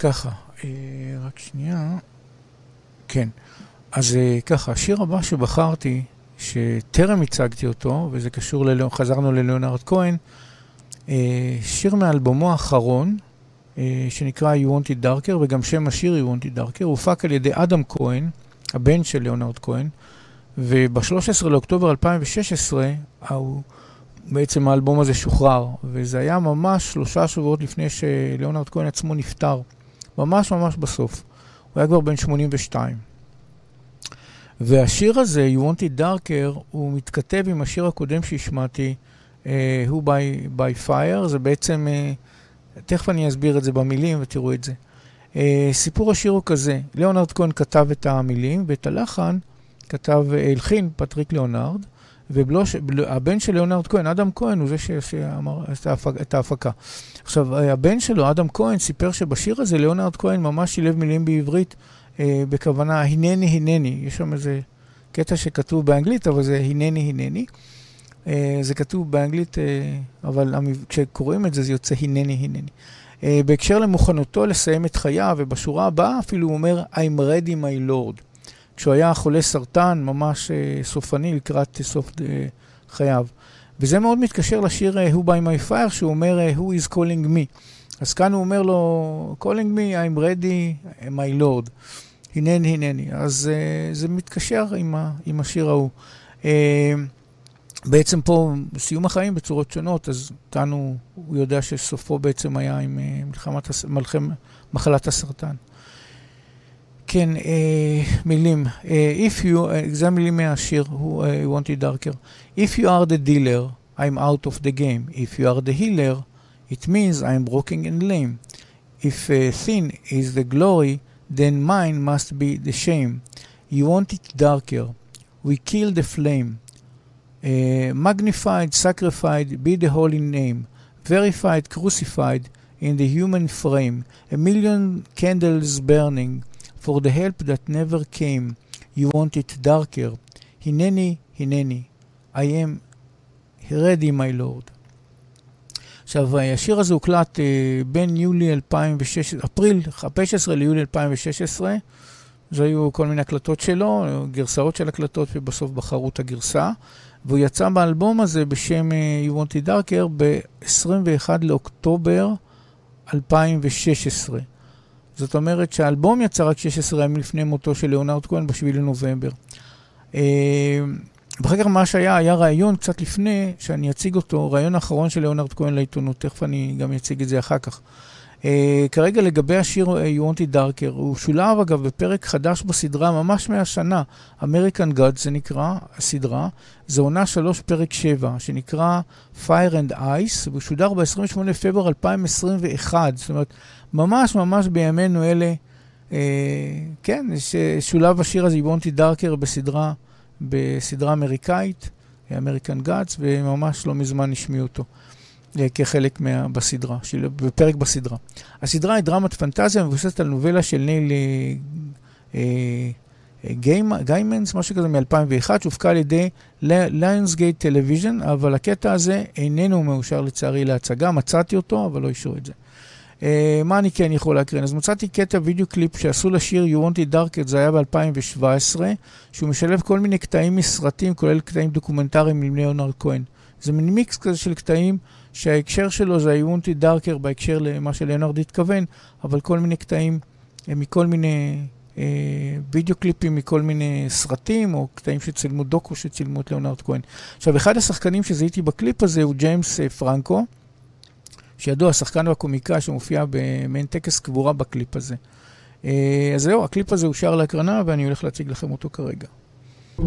ככה, אה, רק שנייה. כן. אז אה, ככה, השיר הבא שבחרתי, שטרם הצגתי אותו, וזה קשור, ללא, חזרנו לליאונרד כהן, אה, שיר מאלבומו האחרון, שנקרא You Want It Darker, וגם שם השיר You Want It Darker, הופק על ידי אדם כהן, הבן של ליאונרד כהן, וב-13 לאוקטובר 2016, הוא, בעצם האלבום הזה שוחרר, וזה היה ממש שלושה שבועות לפני שליאונרד כהן עצמו נפטר, ממש ממש בסוף. הוא היה כבר בן 82. והשיר הזה, You Want It Darker, הוא מתכתב עם השיר הקודם שהשמעתי, uh, Who by, by Fire, זה בעצם, uh, תכף אני אסביר את זה במילים ותראו את זה. Uh, סיפור השיר הוא כזה, ליאונרד כהן כתב את המילים ואת הלחן כתב, הלחין פטריק ליאונרד, והבן של ליאונרד כהן, אדם כהן, הוא זה שאמר את ההפקה. עכשיו, הבן שלו, אדם כהן, סיפר שבשיר הזה ליאונרד כהן ממש שילב מילים בעברית אה, בכוונה הנני הנני. יש שם איזה קטע שכתוב באנגלית, אבל זה הנני הנני. אה, זה כתוב באנגלית, אה, אבל כשקוראים את זה, זה יוצא הנני הנני. אה, בהקשר למוכנותו לסיים את חייו, ובשורה הבאה אפילו הוא אומר, I'm ready my lord. כשהוא היה חולה סרטן, ממש אה, סופני לקראת סוף אה, חייו. וזה מאוד מתקשר לשיר אה, Who by my fire, שהוא אומר Who is calling me. אז כאן הוא אומר לו, calling me, I'm ready, my lord. הנני, הנני. אז uh, זה מתקשר עם, ה, עם השיר ההוא. Uh, בעצם פה, סיום החיים בצורות שונות, אז כאן הוא, הוא יודע שסופו בעצם היה עם uh, מלחמת, מלחם, מחלת הסרטן. כן, uh, מילים. Uh, if you, uh, זה המילים מהשיר, הוא uh, wanted darker. If you are the dealer, I'm out of the game. If you are the healer, it means I'm broken and lame. If uh, thin is the glory, then mine must be the shame. You want it darker. We kill the flame. Uh, magnified, sacrificed, be the holy name. Verified, crucified in the human frame. A million candles burning For the help that never came. You want it darker. Hineni, hineni. I am ready, my Lord. עכשיו, השיר הזה הוקלט uh, בין יולי 2016, אפריל, 15 ליולי 2016. זה היו כל מיני הקלטות שלו, גרסאות של הקלטות, ובסוף בחרו את הגרסה. והוא יצא באלבום הזה בשם uh, You Want It Darker ב-21 לאוקטובר 2016. זאת אומרת שהאלבום יצא רק 16 ימים לפני מותו של ליאונרד כהן ב-7 לנובמבר. Uh, ואחר כך מה שהיה, היה ראיון קצת לפני, שאני אציג אותו, ראיון האחרון של ליאונרד כהן לעיתונות, תכף אני גם אציג את זה אחר כך. Uh, כרגע לגבי השיר uh, You Want It Darker, הוא שולב אגב בפרק חדש בסדרה ממש מהשנה, American God זה נקרא, הסדרה, זה עונה 3 פרק 7, שנקרא Fire and Ice, והוא שודר ב-28 פברואר 2021, זאת אומרת, ממש ממש בימינו אלה, uh, כן, ששולב השיר הזה It Darker בסדרה, בסדרה אמריקאית, American Gods, וממש לא מזמן השמיעו אותו. כחלק מה, בסדרה, של, בפרק בסדרה. הסדרה היא דרמת פנטזיה מבוססת על נובלה של ניל אה, אה, גיימנס, משהו כזה מ-2001, שהופקה על ידי Lionsgate Television, אבל הקטע הזה איננו מאושר לצערי להצגה, מצאתי אותו, אבל לא אישרו את זה. אה, מה אני כן יכול להקרין? אז מצאתי קטע וידאו קליפ שעשו לשיר You Want It Darker, זה היה ב-2017, שהוא משלב כל מיני קטעים מסרטים, כולל קטעים דוקומנטריים עם ליאונרד כהן. זה מין מיקס כזה של קטעים שההקשר שלו זה ה You Want It Darker בהקשר למה שלאונרד התכוון, אבל כל מיני קטעים אה, מכל מיני אה, וידאו קליפים מכל מיני סרטים, או קטעים שצילמו דוקו שצילמו את ליאונרד כהן. עכשיו, אחד השחקנים שזיהיתי בקליפ הזה הוא ג'יימס פרנקו, שידוע, השחקן והקומיקאי שמופיע במעין טקס קבורה בקליפ הזה. אה, אז זהו, הקליפ הזה אושר להקרנה ואני הולך להציג לכם אותו כרגע. If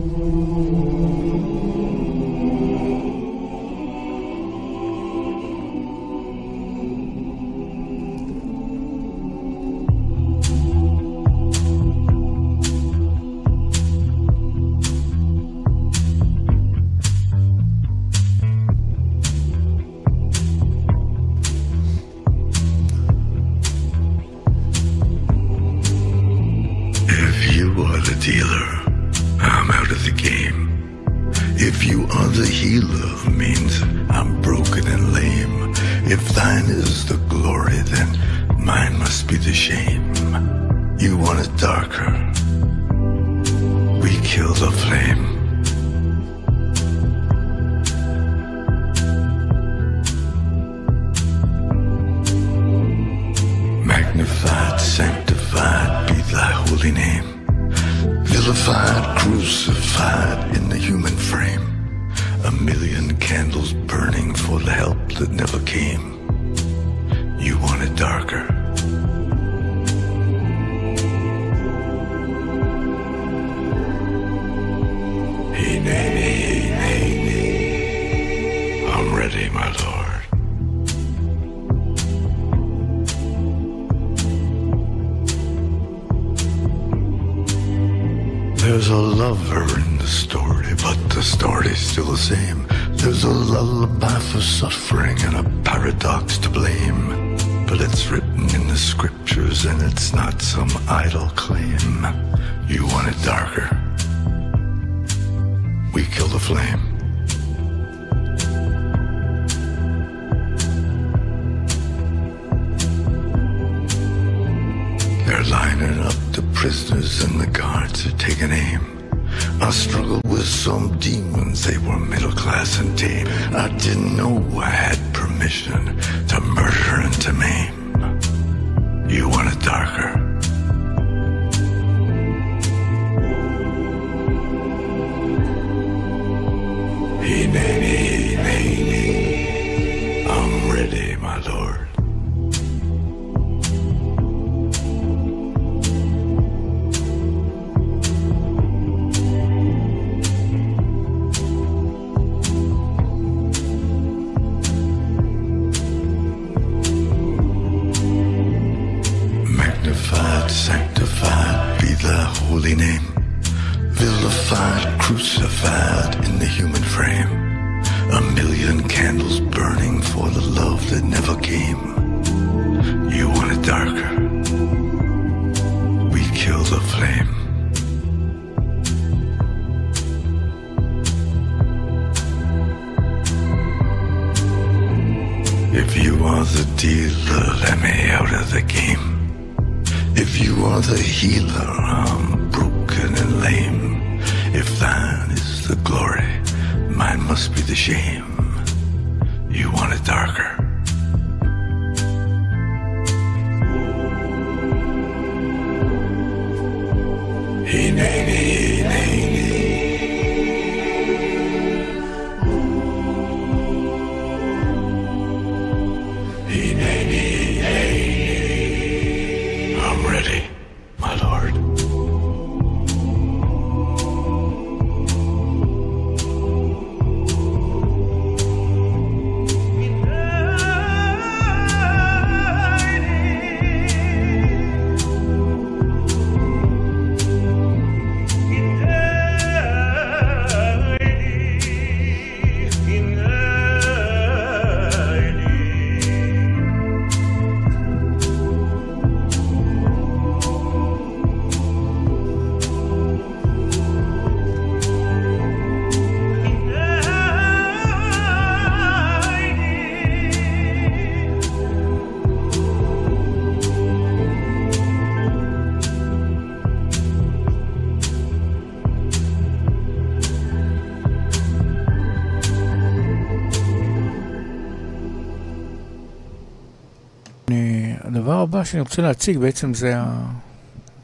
הבא שאני רוצה להציג בעצם זה ה...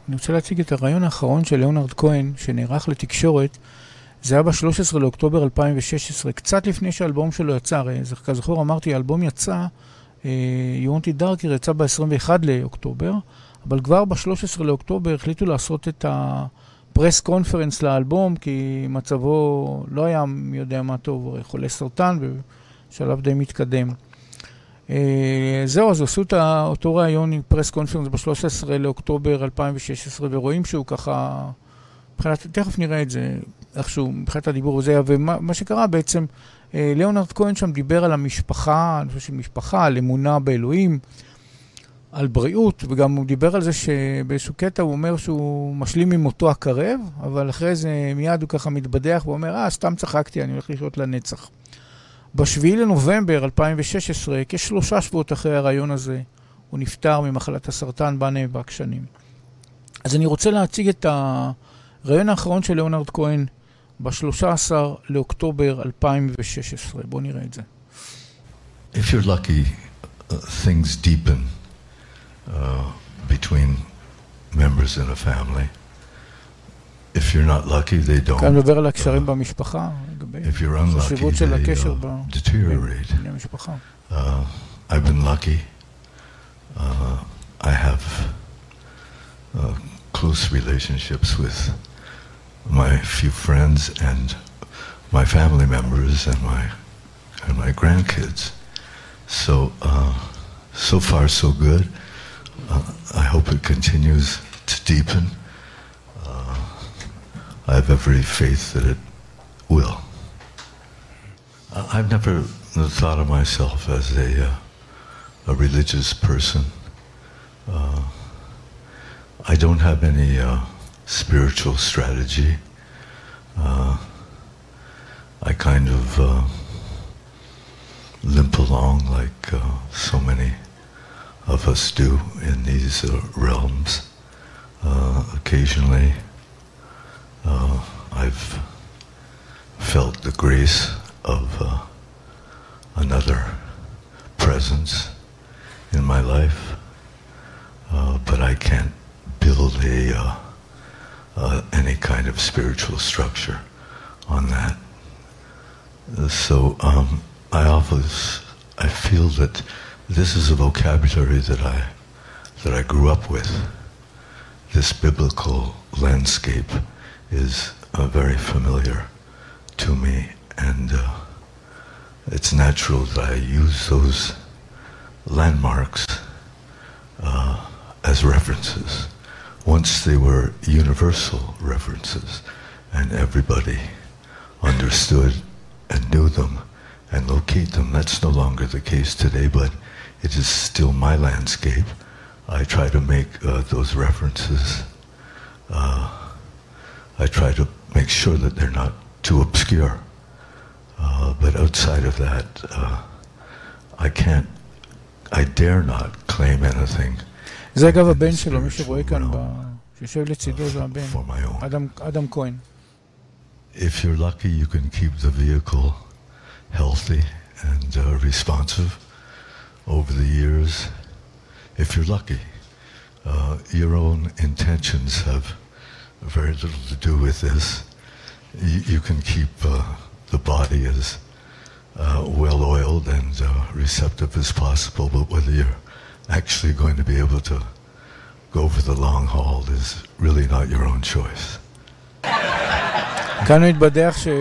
אני רוצה להציג את הרעיון האחרון של ליאונרד כהן, שנערך לתקשורת. זה היה ב-13 לאוקטובר 2016, קצת לפני שהאלבום שלו יצא. הרי כזכור, אמרתי, האלבום יצא, אה, You Want It Darker יצא ב-21 לאוקטובר, אבל כבר ב-13 לאוקטובר החליטו לעשות את הפרס קונפרנס לאלבום, כי מצבו לא היה מי יודע מה טוב, חולה סרטן בשלב די מתקדם. אה, זהו, אז עשו את אותו ראיון עם פרס קונפרנס ב-13 לאוקטובר 2016, ורואים שהוא ככה, מבחינת, תכף נראה את זה, איכשהו, מבחינת הדיבור וזה, ומה מה שקרה בעצם, אה, ליאונרד כהן שם דיבר על המשפחה, אני חושב שמשפחה, על אמונה באלוהים, על בריאות, וגם הוא דיבר על זה שבאיזשהו קטע הוא אומר שהוא משלים עם מותו הקרב, אבל אחרי זה מיד הוא ככה מתבדח ואומר, אה, סתם צחקתי, אני הולך לחיות לנצח. ב-7 לנובמבר 2016, כשלושה שבועות אחרי הרעיון הזה, הוא נפטר ממחלת הסרטן, בה נאבק שנים. אז אני רוצה להציג את הרעיון האחרון של ליאונרד כהן ב-13 לאוקטובר 2016. בואו נראה את זה. If you're lucky, uh, things deepen uh, between members in a family. If you're not lucky, they don't. כאן מדבר על הקשרים במשפחה, לגבי If you're unlucky, החשיבות של they הקשר uh, ב- deteriorate. בני המשפחה. Uh, I've been lucky. Uh, I have uh, close relationships with my few friends and my family members and my and my grandkids. So uh, so far so good. Uh, I hope it continues to deepen. Uh, I have every faith that it will. I've never thought of myself as a uh, a religious person. Uh, I don't have any uh, spiritual strategy. Uh, I kind of uh, limp along like uh, so many of us do in these realms. Occasionally, I've felt the grace of uh, another presence in my life, uh, but I can't build a uh, uh, any kind of spiritual structure on that. So um, I always I feel that this is a vocabulary that I that I grew up with. This biblical landscape is uh, very familiar to me, and uh, it's natural that I use those landmarks uh, as references. Once they were universal references, and everybody understood and knew them and locate them. That's no longer the case today, but it is still my landscape. I try to make uh, those references. Uh, I try to make sure that they're not too obscure. Uh, but outside of that, uh, I can't, I dare not claim anything. זה אגב הבן שלו, מי שרואה כאן, ב- שיושב לצידו זה הבן, אדם- אדם כהן. If you're lucky, you can keep the vehicle healthy and uh, responsive over the years. If you're lucky, uh, your own intentions have very little to do with this. You, you can keep uh, the body as uh, well oiled and uh, receptive as possible, but whether you're actually going to be able to go for the long haul is really not your own choice. כאן הוא התבדח שהוא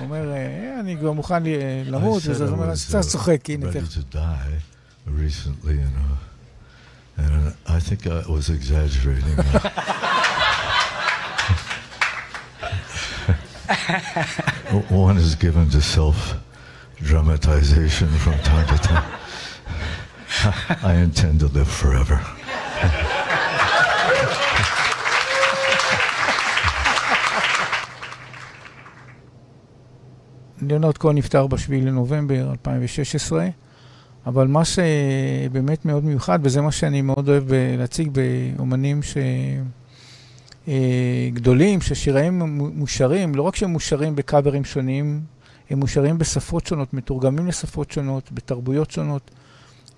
אומר, "אה, אני כבר מוכן ל- למות, I said וזה I אומר, was, אז קצת uh, צוחק, הנה, ready תכף. to die recently, and, uh, and I think I was exaggerating. One is given to self dramatization from time to time. I intend to live forever. ליאונרד כהן נפטר ב-7 לנובמבר 2016, אבל מה שבאמת מאוד מיוחד, וזה מה שאני מאוד אוהב להציג באומנים ש... אה, גדולים, ששיריהם מו- מושרים, לא רק שהם מושרים בקאברים שונים, הם מושרים בשפות שונות, מתורגמים לשפות שונות, בתרבויות שונות,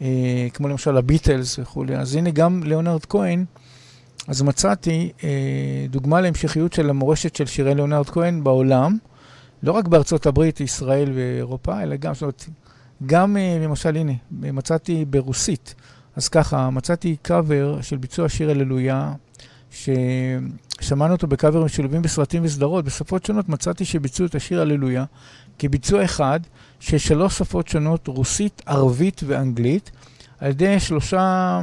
אה, כמו למשל הביטלס וכולי. אז הנה גם ליאונרד כהן, אז מצאתי אה, דוגמה להמשכיות של המורשת של שירי ליאונרד כהן בעולם, לא רק בארצות הברית, ישראל ואירופה, אלא גם, זאת אומרת, גם למשל, הנה, מצאתי ברוסית. אז ככה, מצאתי קאבר של ביצוע שיר הללויה, ששמענו אותו בקאברים משולבים בסרטים וסדרות, בשפות שונות מצאתי שביצעו את השיר הללויה כביצוע אחד של שלוש שפות שונות, רוסית, ערבית ואנגלית, על ידי שלושה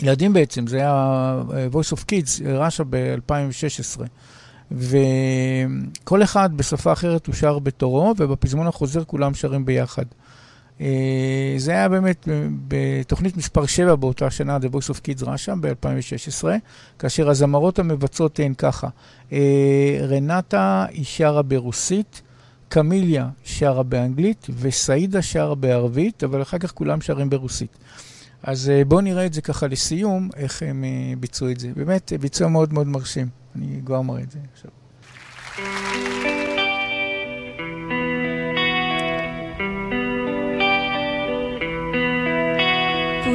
ילדים בעצם, זה היה אה, Voice of Kids, ראשה ב-2016. וכל אחד בשפה אחרת הוא שר בתורו, ובפזמון החוזר כולם שרים ביחד. אה, זה היה באמת אה, בתוכנית מספר 7 באותה שנה, The Voice of Kids רש"ם, ב-2016, כאשר הזמרות המבצעות הן ככה, אה, רנטה היא שרה ברוסית, קמיליה שרה באנגלית, וסעידה שרה בערבית, אבל אחר כך כולם שרים ברוסית. אז בואו נראה את זה ככה לסיום, איך הם ביצעו את זה. באמת, ביצוע מאוד מאוד מרשים. אני כבר מראה את זה עכשיו.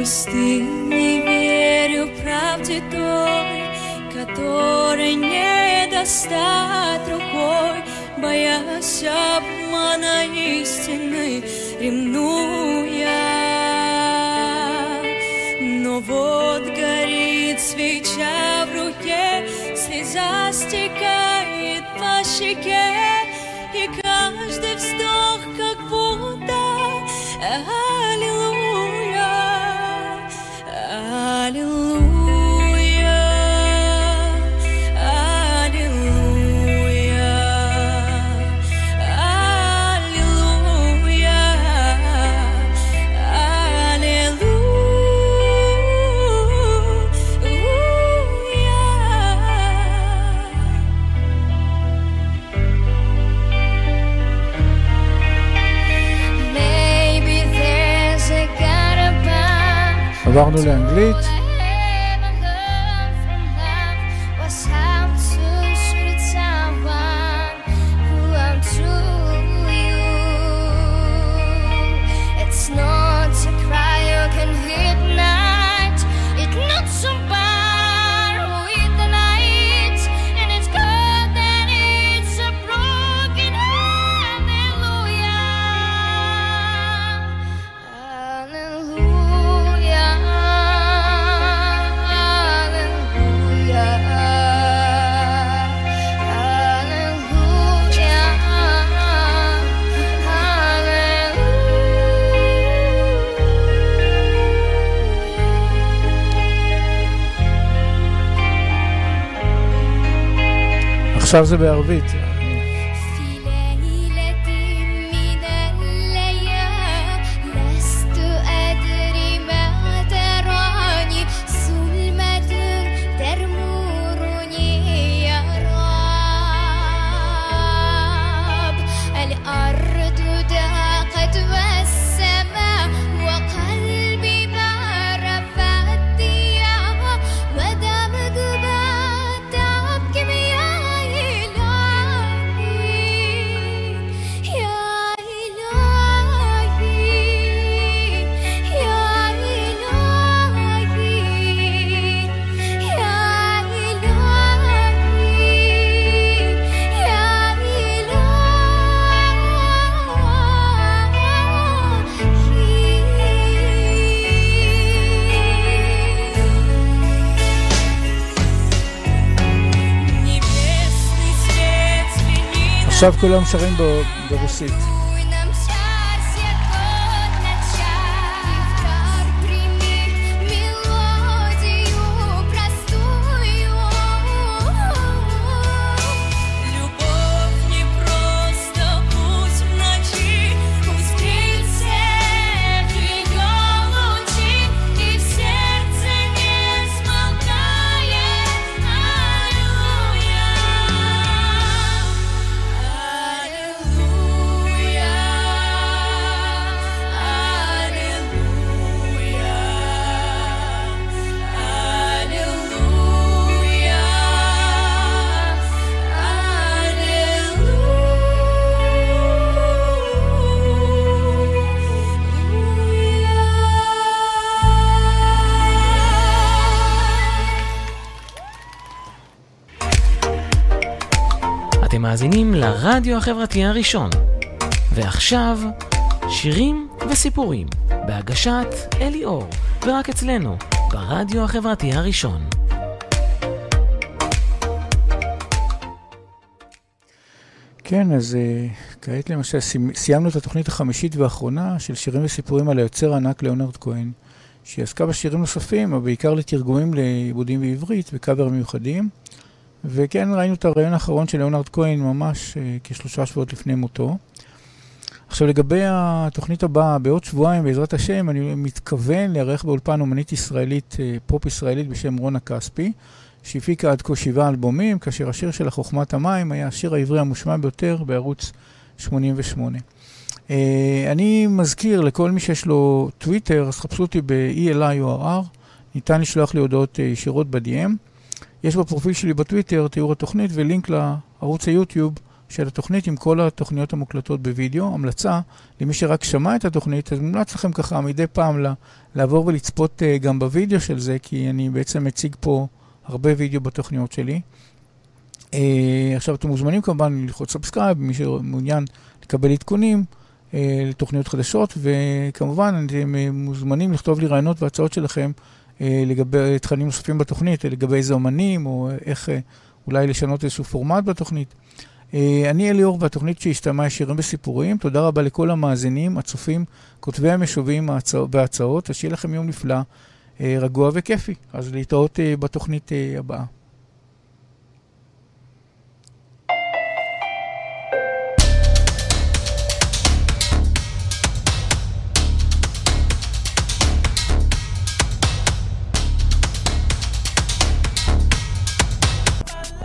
Пусти, не верю правде той, Которой не достать рукой, Боясь обмана истины, ревнуя. Но вот горит свеча в руке, Слеза стекает по щеке, Warnolin Glit עכשיו זה בערבית. עכשיו כולם שרים ברוסית. לרדיו החברתי הראשון. ועכשיו, שירים וסיפורים, בהגשת אלי אור, ורק אצלנו, ברדיו החברתי הראשון. כן, אז uh, כעת למשל סיימ- סיימנו את התוכנית החמישית והאחרונה של שירים וסיפורים על היוצר הענק ליאונרד כהן, שהיא עסקה בשירים נוספים, אבל בעיקר לתרגומים לעיבודים בעברית וקאבר מיוחדים. וכן, ראינו את הרעיון האחרון של ליאונרד כהן ממש uh, כשלושה שבועות לפני מותו. עכשיו לגבי התוכנית הבאה, בעוד שבועיים בעזרת השם, אני מתכוון לארח באולפן אומנית ישראלית, אה, פופ ישראלית בשם רונה כספי, שהפיקה עד כה שבעה אלבומים, כאשר השיר שלה, חוכמת המים, היה השיר העברי המושמע ביותר בערוץ 88. אה, אני מזכיר לכל מי שיש לו טוויטר, אז חפשו אותי ב-ELI או RR, ניתן לשלוח לי הודעות אה, ישירות ב-DM. יש בפרופיל שלי בטוויטר תיאור התוכנית ולינק לערוץ היוטיוב של התוכנית עם כל התוכניות המוקלטות בווידאו. המלצה למי שרק שמע את התוכנית, אז מומלץ לכם ככה מדי פעם לעבור ולצפות אה, גם בווידאו של זה, כי אני בעצם מציג פה הרבה וידאו בתוכניות שלי. אה, עכשיו אתם מוזמנים כמובן ללחוץ subscribe, מי שמעוניין לקבל עדכונים אה, לתוכניות חדשות, וכמובן אתם מוזמנים לכתוב לי רעיונות והצעות שלכם לגבי תכנים נוספים בתוכנית, לגבי איזה אומנים, או איך אולי לשנות איזשהו פורמט בתוכנית. אני אליאור והתוכנית שהשתמעה שירים וסיפורים. תודה רבה לכל המאזינים, הצופים, כותבי המשובים וההצעות. אז שיהיה לכם יום נפלא, רגוע וכיפי. אז להתראות בתוכנית הבאה.